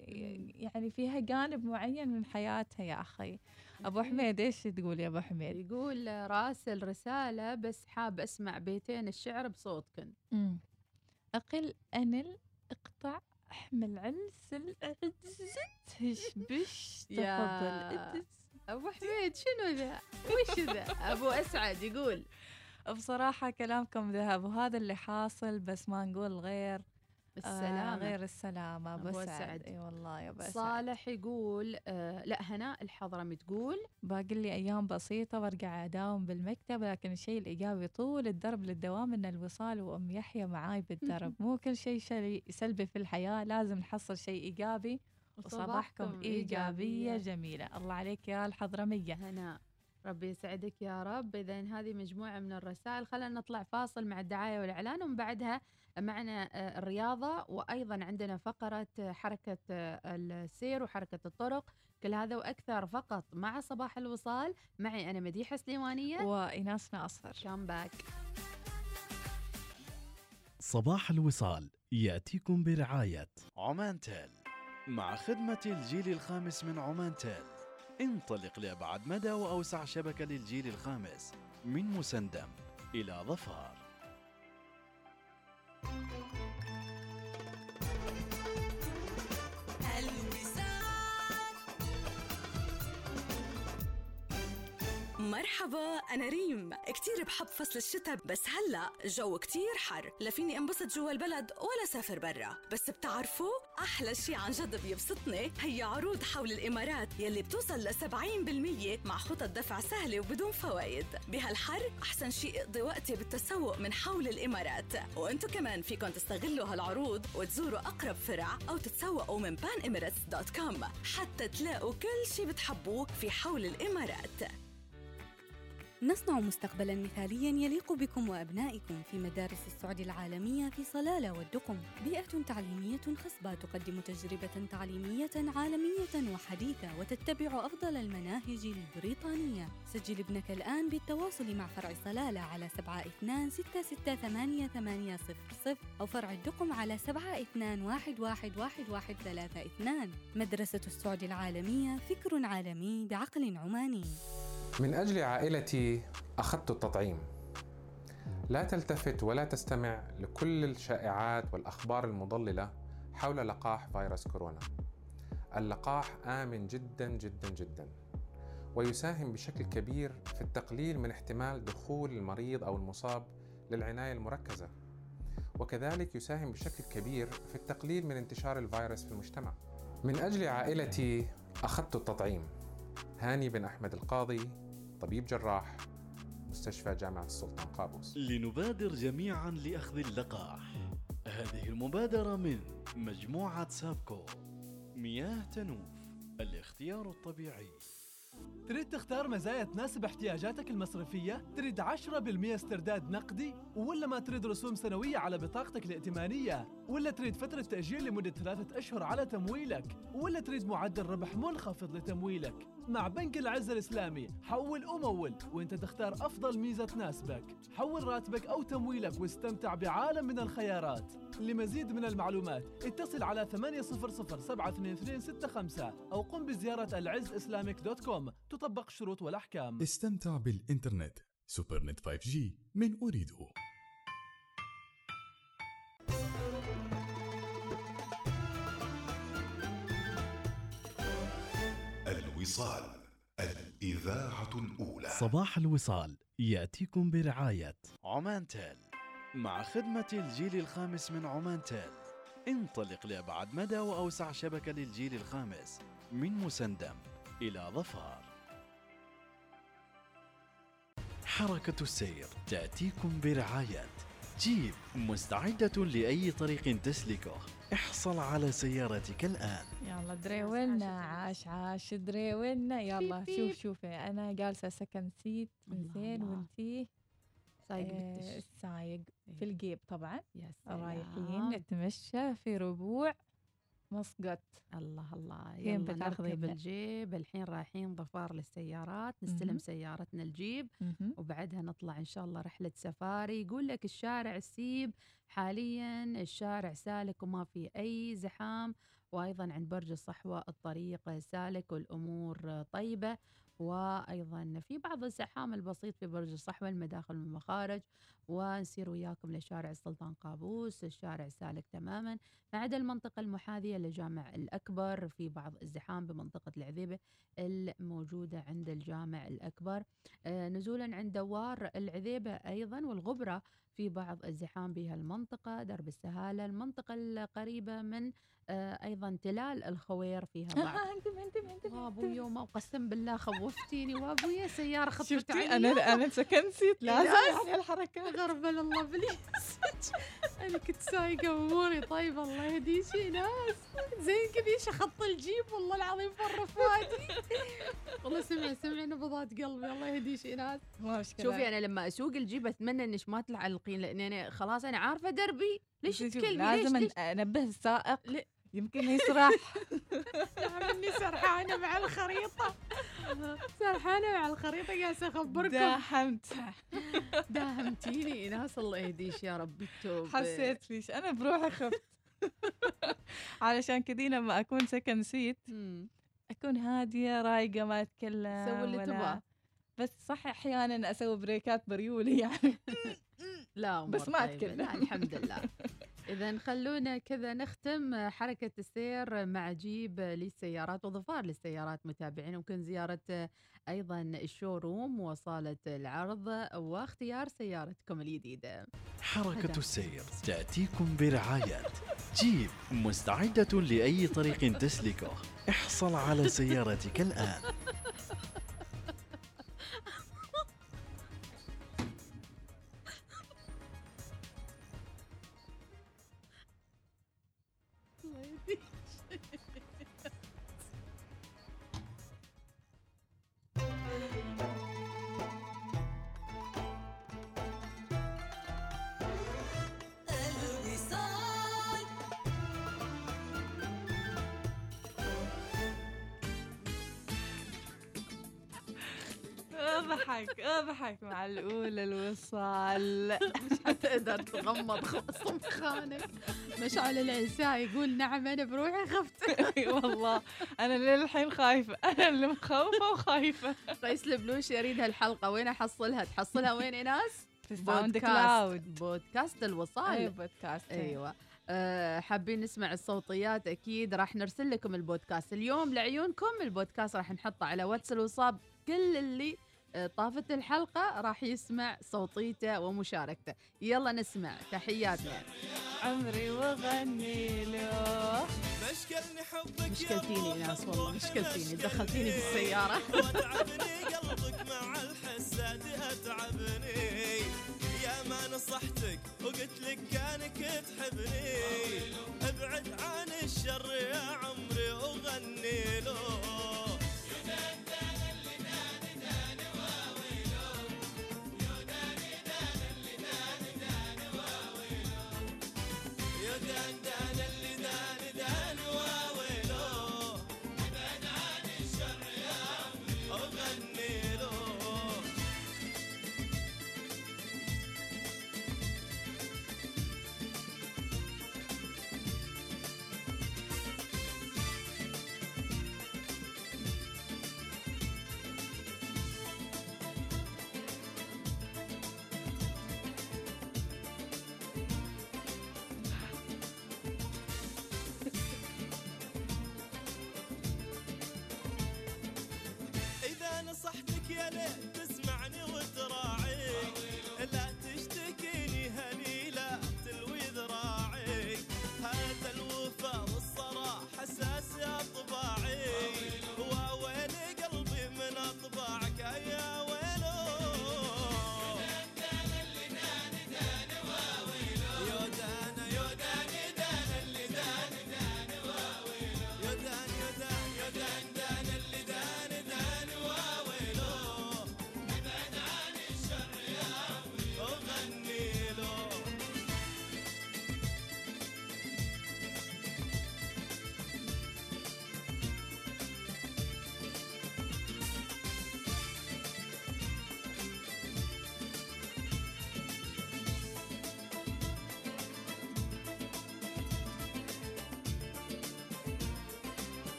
يعني فيها جانب معين من حياتها يا أخي. أبو حميد إيش تقول يا أبو حميد؟ يقول راسل رسالة بس حاب أسمع بيتين الشعر بصوتكن مم. أقل أنل اقطع أحمل علس العزت هشبش يا تفضل أبو حميد شنو ذا؟ وش ذا؟ أبو أسعد يقول. بصراحة كلامكم ذهب وهذا اللي حاصل بس ما نقول غير. السلامة. آه غير السلامة. أبو أبو سعد. أسعد. إي والله يا أبو سعد. صالح يقول آه لا هناء الحضرمي تقول باقي لي أيام بسيطة وأرجع أداوم بالمكتب لكن الشيء الإيجابي طول الدرب للدوام إن الوصال وأم يحيى معاي بالدرب. مو كل شيء شي سلبي في الحياة لازم نحصل شيء إيجابي. وصباحكم وصباحكم إيجابية إيجابية. جميلة. الله عليك يا الحضرمية. هناء ربي يسعدك يا رب. إذا هذه مجموعة من الرسائل. خلينا نطلع فاصل مع الدعاية والإعلان ومن بعدها معنا آه، الرياضة وأيضا عندنا فقرة آه، حركة آه، السير وحركة الطرق. كل هذا وأكثر فقط مع صباح الوصال. معي أنا مديحة سليمانية وإناس ناصر كام باك؟ صباح الوصال يأتيكم برعاية عمان تيل. مع خدمة الجيل الخامس من عمان تيل. انطلق لأبعد مدى وأوسع شبكة للجيل الخامس من مسندم إلى ظفار. Thank you. مرحبا أنا ريم. كتير بحب فصل الشتاء بس هلأ الجو كتير حر. لفيني انبسط جوا البلد ولا سافر برا. بس بتعرفوا أحلى شي عن جد بيبسطني هي عروض حول الإمارات يلي بتوصل ل 70% مع خطط دفع سهلة وبدون فوائد. بهالحر أحسن شي اقضي وقتي بالتسوق من حول الإمارات. وأنتو كمان فيكن تستغلوا هالعروض وتزوروا أقرب فرع أو تتسوقوا من panemirates.com حتى تلاقوا كل شي بتحبوه في حول الإمارات. نصنع مستقبلا مثاليا يليق بكم وأبنائكم في مدارس السعودي العالمية في صلالة والدقم. بيئة تعليمية خصبة تقدم تجربة تعليمية عالمية وحديثة وتتبع أفضل المناهج البريطانية. سجل ابنك الآن بالتواصل مع فرع صلالة على 72668800 أو فرع الدقم على 72111132 مدرسة السعودي العالمية فكر عالمي بعقل عماني. من أجل عائلتي أخذت التطعيم. لا تلتفت ولا تستمع لكل الشائعات والأخبار المضللة حول لقاح فيروس كورونا. اللقاح آمن جدا جدا جدا ويساهم بشكل كبير في التقليل من احتمال دخول المريض أو المصاب للعناية المركزة وكذلك يساهم بشكل كبير في التقليل من انتشار الفيروس في المجتمع. من أجل عائلتي أخذت التطعيم. هاني بن أحمد القاضي طبيب جراح مستشفى جامعة السلطان قابوس لنبادر جميعا لأخذ اللقاح هذه المبادرة من مجموعة سابكو مياه تنوف الاختيار الطبيعي تريد تختار مزايا تناسب احتياجاتك المصرفية؟ تريد 10% استرداد نقدي؟ ولا ما تريد رسوم سنوية على بطاقتك الائتمانية؟ ولا تريد فترة تأجيل لمدة ثلاثة أشهر على تمويلك؟ ولا تريد معدل ربح منخفض لتمويلك؟ مع بنك العز الإسلامي. حول ومول وإنت تختار أفضل ميزة تناسبك. حول راتبك أو تمويلك واستمتع بعالم من الخيارات. لمزيد من المعلومات اتصل على 800 أو قم بزيارة العز إسلامك dot com. تطبق الشروط والأحكام. استمتع بالإنترنت. سوبر نت 5G من أريده الوصال الإذاعة الأولى. صباح الوصال يأتيكم برعاية. عمان تيل. مع خدمة الجيل الخامس من عمان تيل. انطلق لأبعد مدى وأوسع شبكة للجيل الخامس من مسندم إلى ظفار. حركة السير تأتيكم برعاية. جيب مستعدة لأي طريق تسلكه. احصل على سيارتك الآن. يلا دريولنا عاش عاش دريولنا يلا بيب شوف بيب. شوفي أنا جالسة سكن سيت زين. وإنتي؟ سايق آه، بالدش. السايق في الجيب طبعا. يا رايحين. نتمشى في ربوع. مسقط الله الله. يلا بتاخذينا؟ نركب الجيب الحين رايحين ظفار للسيارات نستلم. سيارتنا الجيب. وبعدها نطلع إن شاء الله رحلة سفاري. يقول لك الشارع السيب حاليا الشارع سالك وما في أي زحام. وأيضا عند برج الصحوة الطريق سالك والأمور طيبة. وأيضا في بعض الزحام البسيط في برج الصحوة المداخل والمخارج ونسير وياكم لشارع السلطان قابوس الشارع سالك تماما ما عدا المنطقة المحاذية للجامع الأكبر. في بعض الزحام بمنطقة العذيبة الموجودة عند الجامع الأكبر. آه، نزولا عند دوار العذيبة أيضا والغبرة في بعض الزحام بهالمنطقه درب السهالة المنطقة القريبة من آه، أيضا تلال الخوير فيها بعض. انتبه انتبه انتبه. وابويا وما وقسم بالله خوفتيني وابويا سيارة خطرت شفتي؟ علي. أنا أنا سكن سيت لازم. يعني الحركة. غربل الله بليز أنا كنت سايقة اموري طيبة الله يهديك ناس. زين كذي خط الجيب؟ والله العظيم فر فؤادي والله سمع سمع نبضات قلبي الله يهديك ناس. شوفي أنا لما أسوق الجيب أتمنى إنك ما تعلقين لأن أنا خلاص أنا عارفة دربي. ليش تكلمي؟ لازم ليش أنبه السائق. يمكن يسرح. مني سرحانة مع الخريطة. سرحانة مع الخريطة قاعدة أخبركم. داحمت داهمتيني. ناس الله يهديش يا رب التوب حسيت فيش أنا بروحي خفت. علشان كذي لما أكون سكنسيت أكون هادية رايقة ما أتكلم سوي اللي تبغاه. بس صح أحيانا أسوي break ات بريولي يعني. لا بس ما طيبة. أتكلم. لا الحمد لله. إذا خلونا كذا نختم حركة السير مع جيب للسيارات وظفار للسيارات متابعين ممكن زيارة أيضا الشوروم وصالة العرض واختيار سيارتكم الجديدة. حركة السير تأتيكم برعاية جيب مستعدة لأي طريق تسلكه. احصل على سيارتك الآن. حتقدر تغمض خصم خانك مشعل العساء يقول نعم أنا بروحي خفت. والله. أنا للحين خايفة. أنا اللي مخوفة وخايفة. رئيس البلوش يريد هالحلقة. وين أحصلها؟ تحصلها وين إيناس؟ في ساوند. كلاود. بودكاست الوصال. اي بودكاست. أيوه. أه حابين نسمع الصوتيات أكيد. راح نرسل لكم البودكاست. اليوم لعيونكم البودكاست راح نحطه على واتساب الوصال. كل اللي آه، طافت الحلقة راح يسمع صوتيته ومشاركته. يلا نسمع تحياتنا. عمري وغني له مشكلني حبك مشكلتيني ناس والله مشكلتيني. دخلتيني بالسيارة وتعبني قلبك مع الحساد اتعبني يا ما نصحتك وقلت لك كانك تحبني. ابعد عن الشر يا عمري نصحتك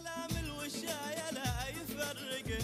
كلام الوشاية لا يفرقنا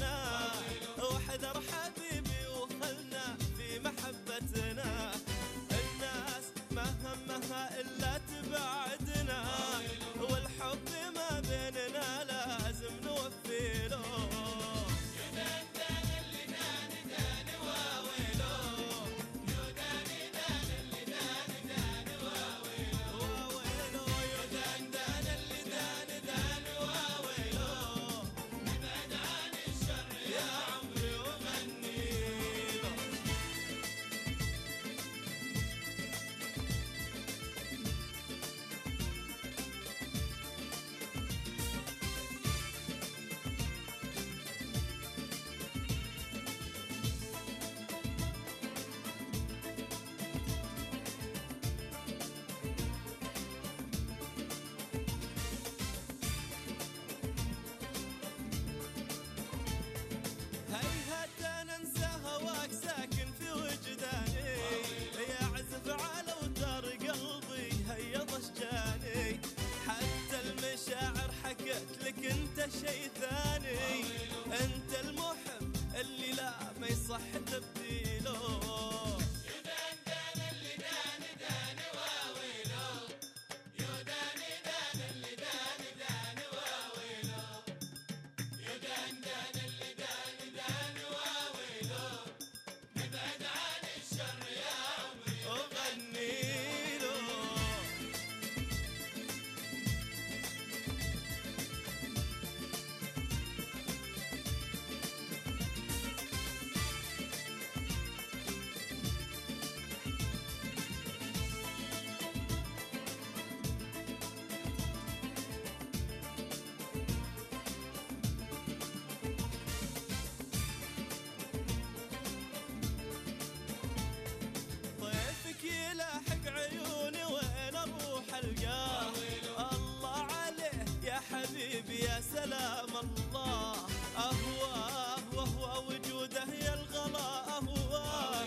سلام الله. أهواه وهو وجوده يا الغلا أهواه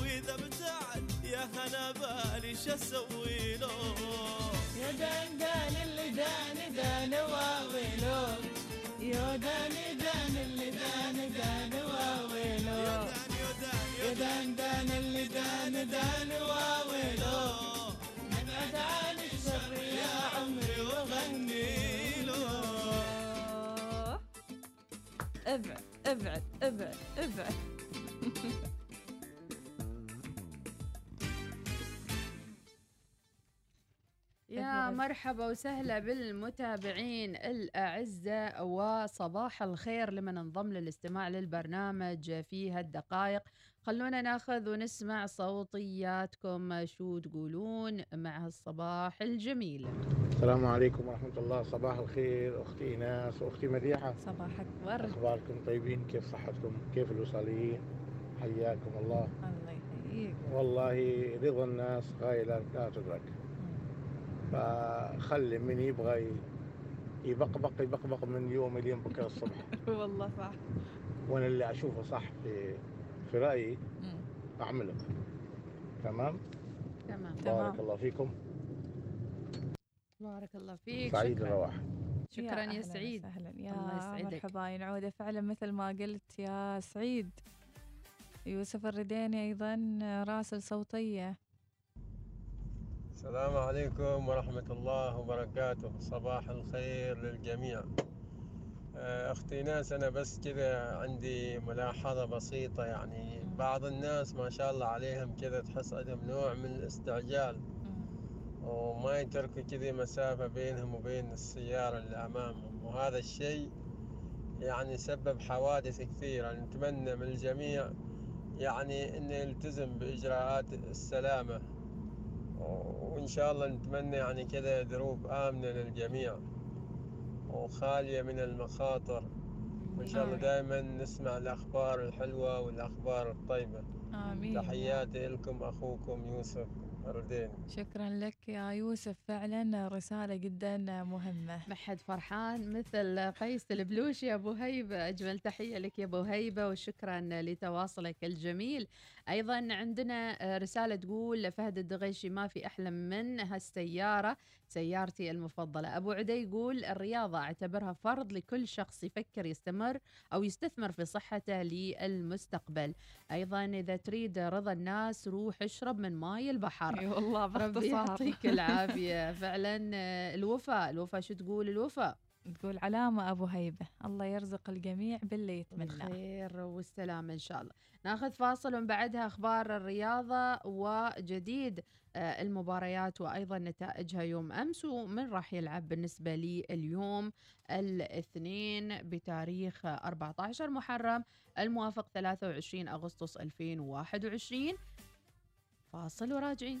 وإذا ابتعد يا هنا بالي شو أسوي له؟ يا دان دان اللي دان دان واويلو. يا دان دان اللي دان دان واويلو. يا دان دان اللي دان دان واويلو ابعد ابعد ابعد ابعد. يا مرحبا وسهلا بالمتابعين الأعزاء وصباح الخير لمن انضم للاستماع للبرنامج في هالدقائق خلونا ناخذ ونسمع صوتياتكم شو تقولون مع هالصباح الجميل. السلام عليكم ورحمة الله. صباح الخير أختي إيناس وأختي مديحة. صباحك ورد أخباركم طيبين؟ كيف صحتكم؟ كيف الوصاليين حياكم الله. الله يحييك. والله رضا الناس غاية لا تدرك. فخلي من يبغى يبقبق يبقبق من يوم اليوم بكرة الصبح. والله صح. وأنا اللي أشوفه صح في في رأيي أعمله تمام؟ تمام. بارك الله فيكم. بارك الله فيك. سعيد الرواح. شكرا يا, أهلاً سعيد. وسهلا. يا الله يسعدك. مرحبا. ينعود فعلا مثل ما قلت يا سعيد. يوسف الرديني أيضا راسل صوتية. السلام عليكم ورحمة الله وبركاته. صباح الخير للجميع. أختي ناس أنا بس كذا عندي ملاحظة بسيطة يعني. بعض الناس ما شاء الله عليهم كذا تحس عندهم نوع من الاستعجال. وما يتركوا كذا مسافة بينهم وبين السيارة اللي أمامهم. وهذا الشيء يعني سبب حوادث كثيرة. نتمنى من الجميع يعني أن يلتزم بإجراءات السلامة. وإن شاء الله نتمنى يعني كذا دروب آمنة للجميع. وخالية من المخاطر. وإن شاء الله. دائما نسمع الأخبار الحلوة والأخبار الطيبة. آمين. تحياتي لكم أخوكم يوسف الرديني شكرا لك يا يوسف. فعلا رسالة جدا مهمة. ما حد فرحان مثل قيس البلوش يا أبو هيبة. أجمل تحية لك يا أبو هيبة وشكرا لتواصلك الجميل. أيضا عندنا رسالة تقول فهد الدغيشي ما في أحلى من هالسيارة سيارتي المفضلة. أبو عدي يقول الرياضة أعتبرها فرض لكل شخص يفكر يستمر أو يستثمر في صحته للمستقبل. أيضا إذا تريد رضا الناس روح اشرب من ماي البحر. أي والله ربي يعطيك العافية. فعلا آه، الوفاء الوفاء شو تقول؟ الوفاء. تقول علامة أبو هيبة الله يرزق الجميع باللي يتمناه. بالخير والسلامة إن شاء الله. ناخذ فاصل ومن بعدها أخبار الرياضة وجديد آه، المباريات وأيضا نتائجها يوم أمس ومن راح يلعب بالنسبة لي اليوم الاثنين بتاريخ 14 محرم الموافق 23 أغسطس 2021 فاصل وراجعين.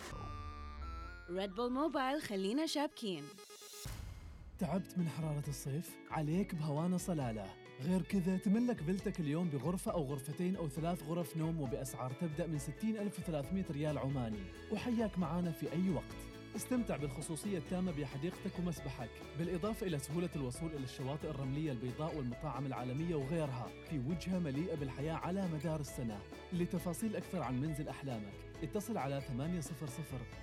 ريد بول موبايل خلينا شابكين. تعبت من حرارة الصيف؟ عليك بهوانا صلالة. غير كذا تملك فيلتك اليوم بغرفة أو غرفتين أو ثلاث غرف نوم وبأسعار تبدأ من 60300 ريال عماني. وحياك معانا في أي وقت. استمتع بالخصوصية التامة بحديقتك ومسبحك. بالإضافة إلى سهولة الوصول إلى الشواطئ الرملية البيضاء والمطاعم العالمية وغيرها. في وجهة مليئة بالحياة على مدار السنة. لتفاصيل أكثر عن منزل أحلامك اتصل على 800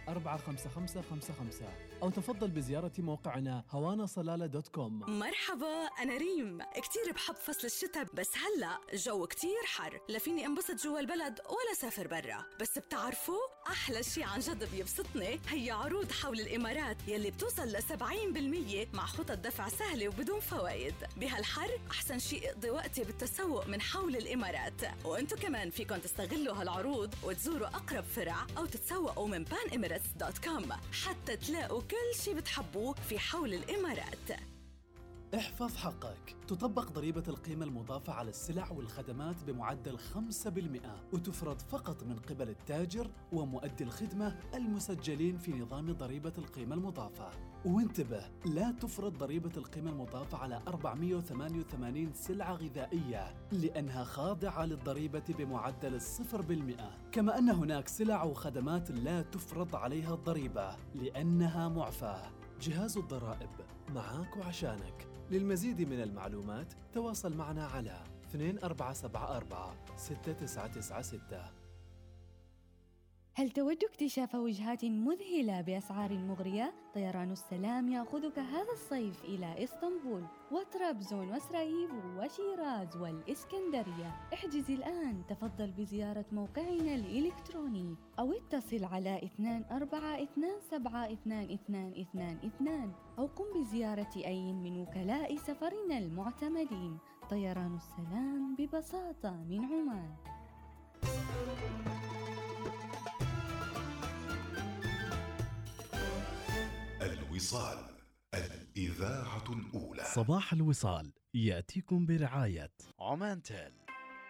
45555 أو تفضل بزيارة موقعنا هوانا صلالة dot com. مرحبا أنا ريم. كتير بحب فصل الشتاء بس هلأ جو كتير حر. لا فيني أنبسط جوا البلد ولا سافر برا. بس بتعرفوا أحلى شي عن جد بيبسطني هي عروض حول الإمارات يلي بتوصل ل 70% مع خطط دفع سهلة وبدون فوائد بهالحر أحسن شي اقضي وقتي بالتسوق من حول الإمارات. وانتو كمان فيكن تستغلوا هالعروض وتزوروا أقرب فرع أو تتسوقوا من panemirates.com حتى تلاقوا كل شي بتحبوه في حول الإمارات. احفظ حقك. تطبق ضريبة القيمة المضافة على السلع والخدمات بمعدل 5% وتفرض فقط من قبل التاجر ومؤدي الخدمة المسجلين في نظام ضريبة القيمة المضافة. وانتبه لا تفرض ضريبة القيمة المضافة على 488 سلعة غذائية لأنها خاضعة للضريبة بمعدل الصفر بالمئة. كما أن هناك سلع وخدمات لا تفرض عليها الضريبة لأنها معفاة. جهاز الضرائب معاك وعشانك. للمزيد من المعلومات تواصل معنا على 2474 6996 هل تود اكتشاف وجهات مذهلة بأسعار مغرية؟ طيران السلام يأخذك هذا الصيف إلى إسطنبول. وطرابزون وسراييف وشيراز والإسكندرية. احجز الآن. تفضل بزيارة موقعنا الإلكتروني. أو اتصل على 24272222 أو قم بزيارة أي من وكلاء سفرنا المعتمدين. طيران السلام ببساطة من عمان. الوصال الإذاعة الأولى. صباح الوصال يأتيكم برعاية عمان تيل.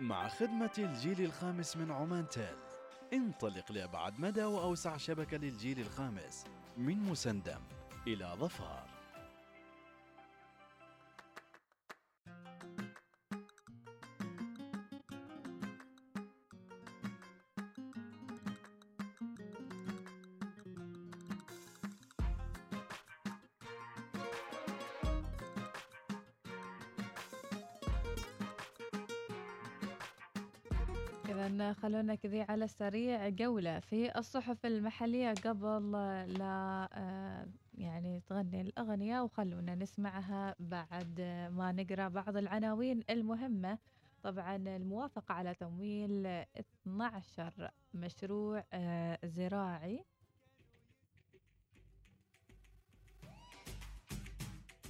مع خدمة الجيل الخامس من عمان تيل. انطلق لأبعد مدى وأوسع شبكة للجيل الخامس من مسندم إلى ظفار. خلونا كذي على السريع جولة في الصحف المحلية قبل لا آه، يعني تغني الأغنية وخلونا نسمعها بعد ما نقرأ بعض العناوين المهمة. طبعا الموافقة على تمويل 12 مشروع آه، زراعي.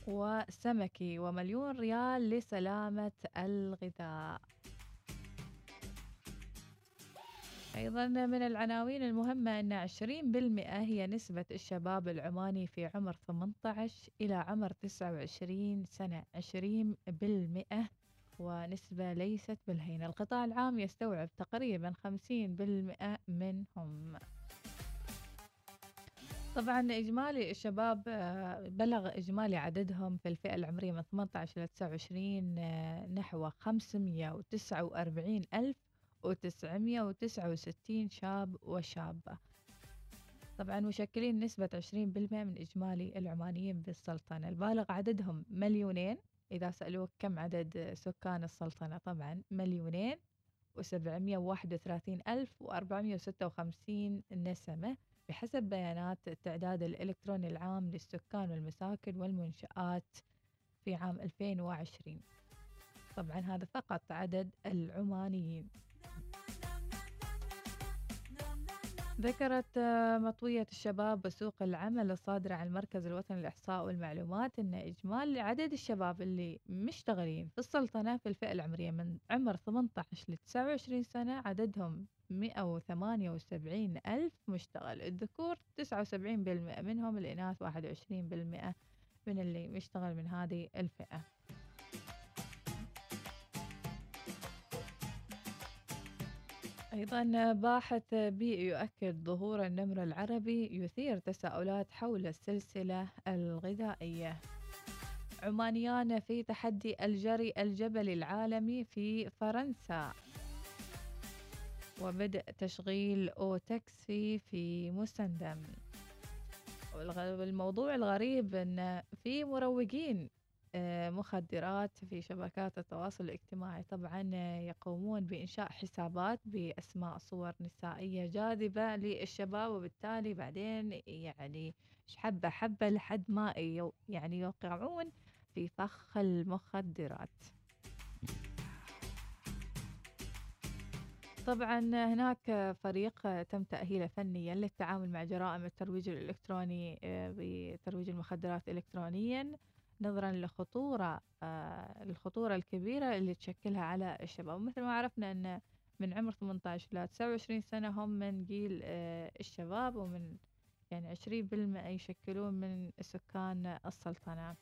وسمكي ومليون ريال لسلامة الغذاء. أيضا من العناوين المهمة أن 20% هي نسبة الشباب العماني في عمر 18 إلى عمر 29 سنة. 20% ونسبة ليست بالهينة. القطاع العام يستوعب تقريبا 50% منهم. طبعا إجمالي الشباب بلغ إجمالي عددهم في الفئة العمرية من 18 إلى 29 آه، نحو 549 ألف و969 شاب وشابة. طبعا مشكلين نسبة 20% من إجمالي العمانيين بالسلطنة. البالغ عددهم مليونين. إذا سألوك كم عدد سكان السلطنة طبعا مليونين وسبعمية وواحد وثلاثين ألف وأربعمية وستة وخمسين نسمة. بحسب بيانات التعداد الإلكتروني العام للسكان والمساكن والمنشآت في عام 2020 طبعا هذا فقط عدد العمانيين. ذكرت آه، مطوية الشباب بسوق العمل الصادرة عن المركز الوطني للإحصاء والمعلومات أن إجمالي عدد الشباب اللي مشتغلين في السلطنة في الفئة العمرية من عمر 18 ل 29 سنة عددهم 178 ألف مشتغل. الذكور 79% منهم الإناث 21% من اللي مشتغل من هذه الفئة. أيضا باحث بيئي يؤكد ظهور النمر العربي يثير تساؤلات حول السلسلة الغذائية. عمانيان في تحدي الجري الجبلي العالمي في فرنسا. وبدء تشغيل أو تاكسي في مسندم والموضوع الغريب أن في مروجين مخدرات في شبكات التواصل الاجتماعي. طبعا آه، يقومون بإنشاء حسابات بأسماء صور نسائية جاذبة للشباب وبالتالي بعدين يعني حبة حبة لحد ما يعني يوقعون في فخ المخدرات. طبعا هناك فريق تم تأهيله فنيا للتعامل مع جرائم الترويج الإلكتروني آه، بترويج المخدرات إلكترونيا. نظرا لخطورة آه الخطورة الكبيرة اللي تشكلها على الشباب. مثل ما عرفنا أن من عمر 18 إلى 29 سنة هم من جيل آه، الشباب ومن يعني 20% يشكلون من سكان السلطنة.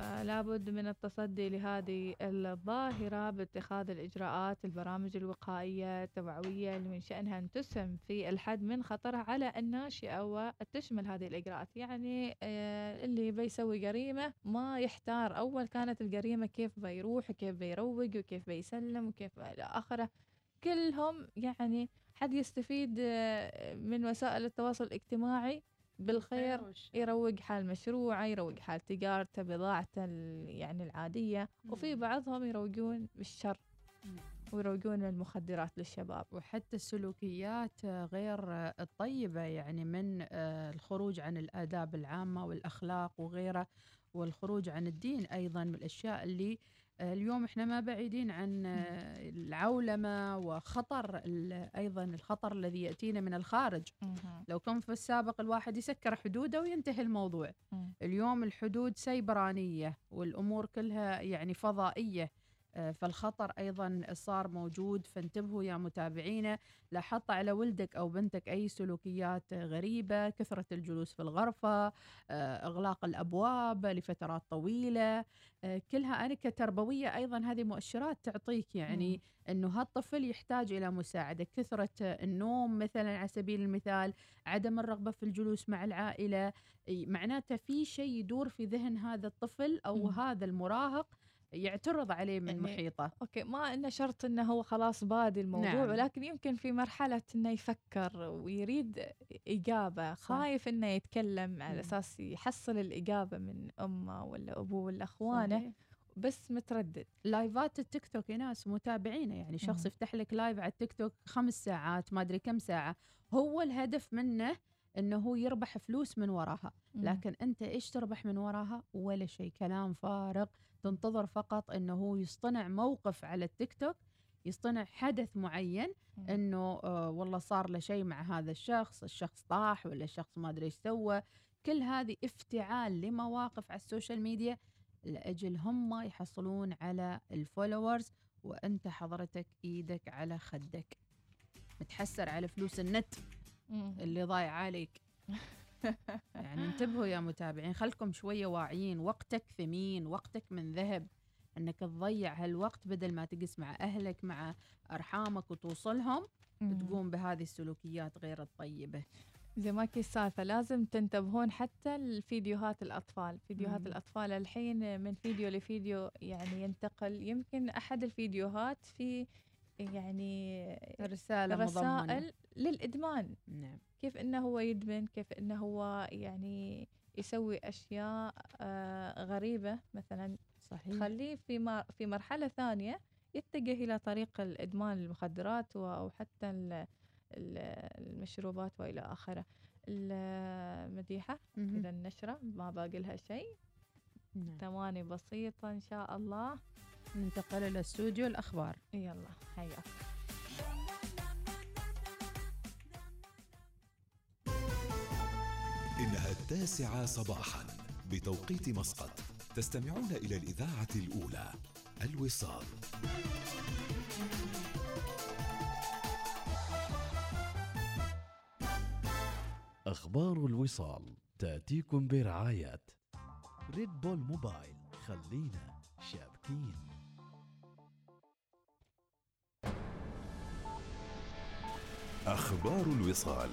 فلا بد من التصدي لهذه الظاهرة باتخاذ الإجراءات البرامج الوقائية التوعوية اللي من شأنها أن تسهم في الحد من خطرها على الناشئة وتشمل هذه الإجراءات. يعني آه، اللي بيسوي جريمة ما يحتار. أول كانت الجريمة كيف بيروح وكيف بيروق وكيف بيسلم وكيف إلى آخره. كلهم يعني حد يستفيد آه، من وسائل التواصل الاجتماعي بالخير يروق حال مشروعه يروق حال تجارته بضاعته يعني العادية. وفي بعضهم يروقون بالشر. ويروقون المخدرات للشباب. وحتى السلوكيات غير الطيبة يعني من آه، الخروج عن الآداب العامة والأخلاق وغيره والخروج عن الدين أيضا من الأشياء اللي اليوم إحنا ما بعيدين عن آه، العولمة وخطر أيضا الخطر الذي يأتينا من الخارج. لو كان في السابق الواحد يسكر حدوده وينتهي الموضوع. اليوم الحدود سيبرانية والأمور كلها يعني فضائية. آه، فالخطر أيضا صار موجود فانتبهوا يا متابعينا لا حط على ولدك أو بنتك أي سلوكيات غريبة كثرة الجلوس في الغرفة آه، إغلاق الأبواب لفترات طويلة. آه، كلها أنا كتربوية أيضا هذه مؤشرات تعطيك يعني أنه هالطفل يحتاج إلى مساعدة. كثرة النوم مثلا على سبيل المثال عدم الرغبة في الجلوس مع العائلة إي، معناته في شيء يدور في ذهن هذا الطفل أو مم. هذا المراهق يعترض عليه من يعني محيطه okay ما إنه شرط إنه هو خلاص بادي الموضوع نعم. ولكن يمكن في مرحلة إنه يفكر ويريد إجابة خايف إنه يتكلم على. أساس يحصل الإجابة من أمه ولا أبوه ولا أخوانه صحيح. بس متردد لايفات التيك توك يا ناس متابعينه يعني شخص. يفتح لك لايف على التيك توك خمس ساعات ما أدري كم ساعة هو الهدف منه إنه هو يربح فلوس من وراها. لكن أنت إيش تربح من وراها؟ ولا شيء. كلام فارغ. تنتظر فقط إنه هو يصطنع موقف على التيك توك يصطنع حدث معين. إنه آه والله صار له شيء مع هذا الشخص الشخص طاح ولا الشخص ما أدري إيش سوى. كل هذه افتعال لمواقف على السوشيال ميديا لأجل هم يحصلون على ال followers. وأنت حضرتك إيدك على خدك. متحسر على فلوس النت. اللي ضايع عليك. يعني انتبهوا يا متابعين خلكم شوية واعيين وقتك ثمين وقتك من ذهب إنك تضيع هالوقت بدل ما تجلس مع أهلك مع أرحامك وتوصلهم مم. وتقوم بهذه السلوكيات غير الطيبة. زي ما كي السالفة لازم تنتبهون حتى الفيديوهات الأطفال. فيديوهات مم. الأطفال الحين من فيديو لفيديو يعني ينتقل. يمكن أحد الفيديوهات في يعني مضمنه رسائل للإدمان. نعم. كيف إنه هو يدمن كيف إنه هو يعني يسوي أشياء آه، غريبة مثلا. صحيح. تخليه في في مرحلة ثانية يتجه إلى طريق الإدمان المخدرات و- أو حتى ال- ال- المشروبات والى آخره. المديحة مهم. إذا النشره ما باقي لها شيء. نعم. ثواني بسيطة إن شاء الله. ننتقل إلى استوديو الأخبار. يلا حياك إنها التاسعة صباحا بتوقيت مسقط. تستمعون إلى الإذاعة الأولى الوصال. أخبار الوصال تأتيكم برعاية ريد بول موبايل. خلينا شابكين. أخبار الوصال.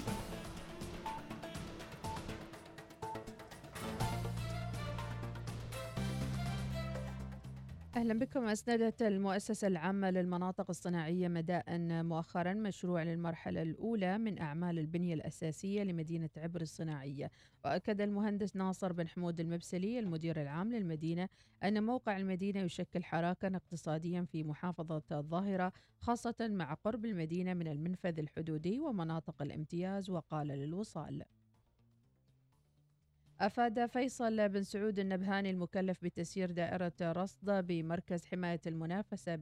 أهلا بكم أسندت المؤسسة العامة للمناطق الصناعية مداء مؤخرا مشروع للمرحلة الأولى من أعمال البنية الأساسية لمدينة عبر الصناعية. وأكد المهندس ناصر بن حمود المبسلي المدير العام للمدينة أن موقع المدينة يشكل حراكا اقتصاديا في محافظة الظاهرة خاصة مع قرب المدينة من المنفذ الحدودي ومناطق الامتياز وقال للوصال. أفاد فيصل بن سعود النبهاني المكلف بتسيير دائرة رصد بمركز حماية المنافسة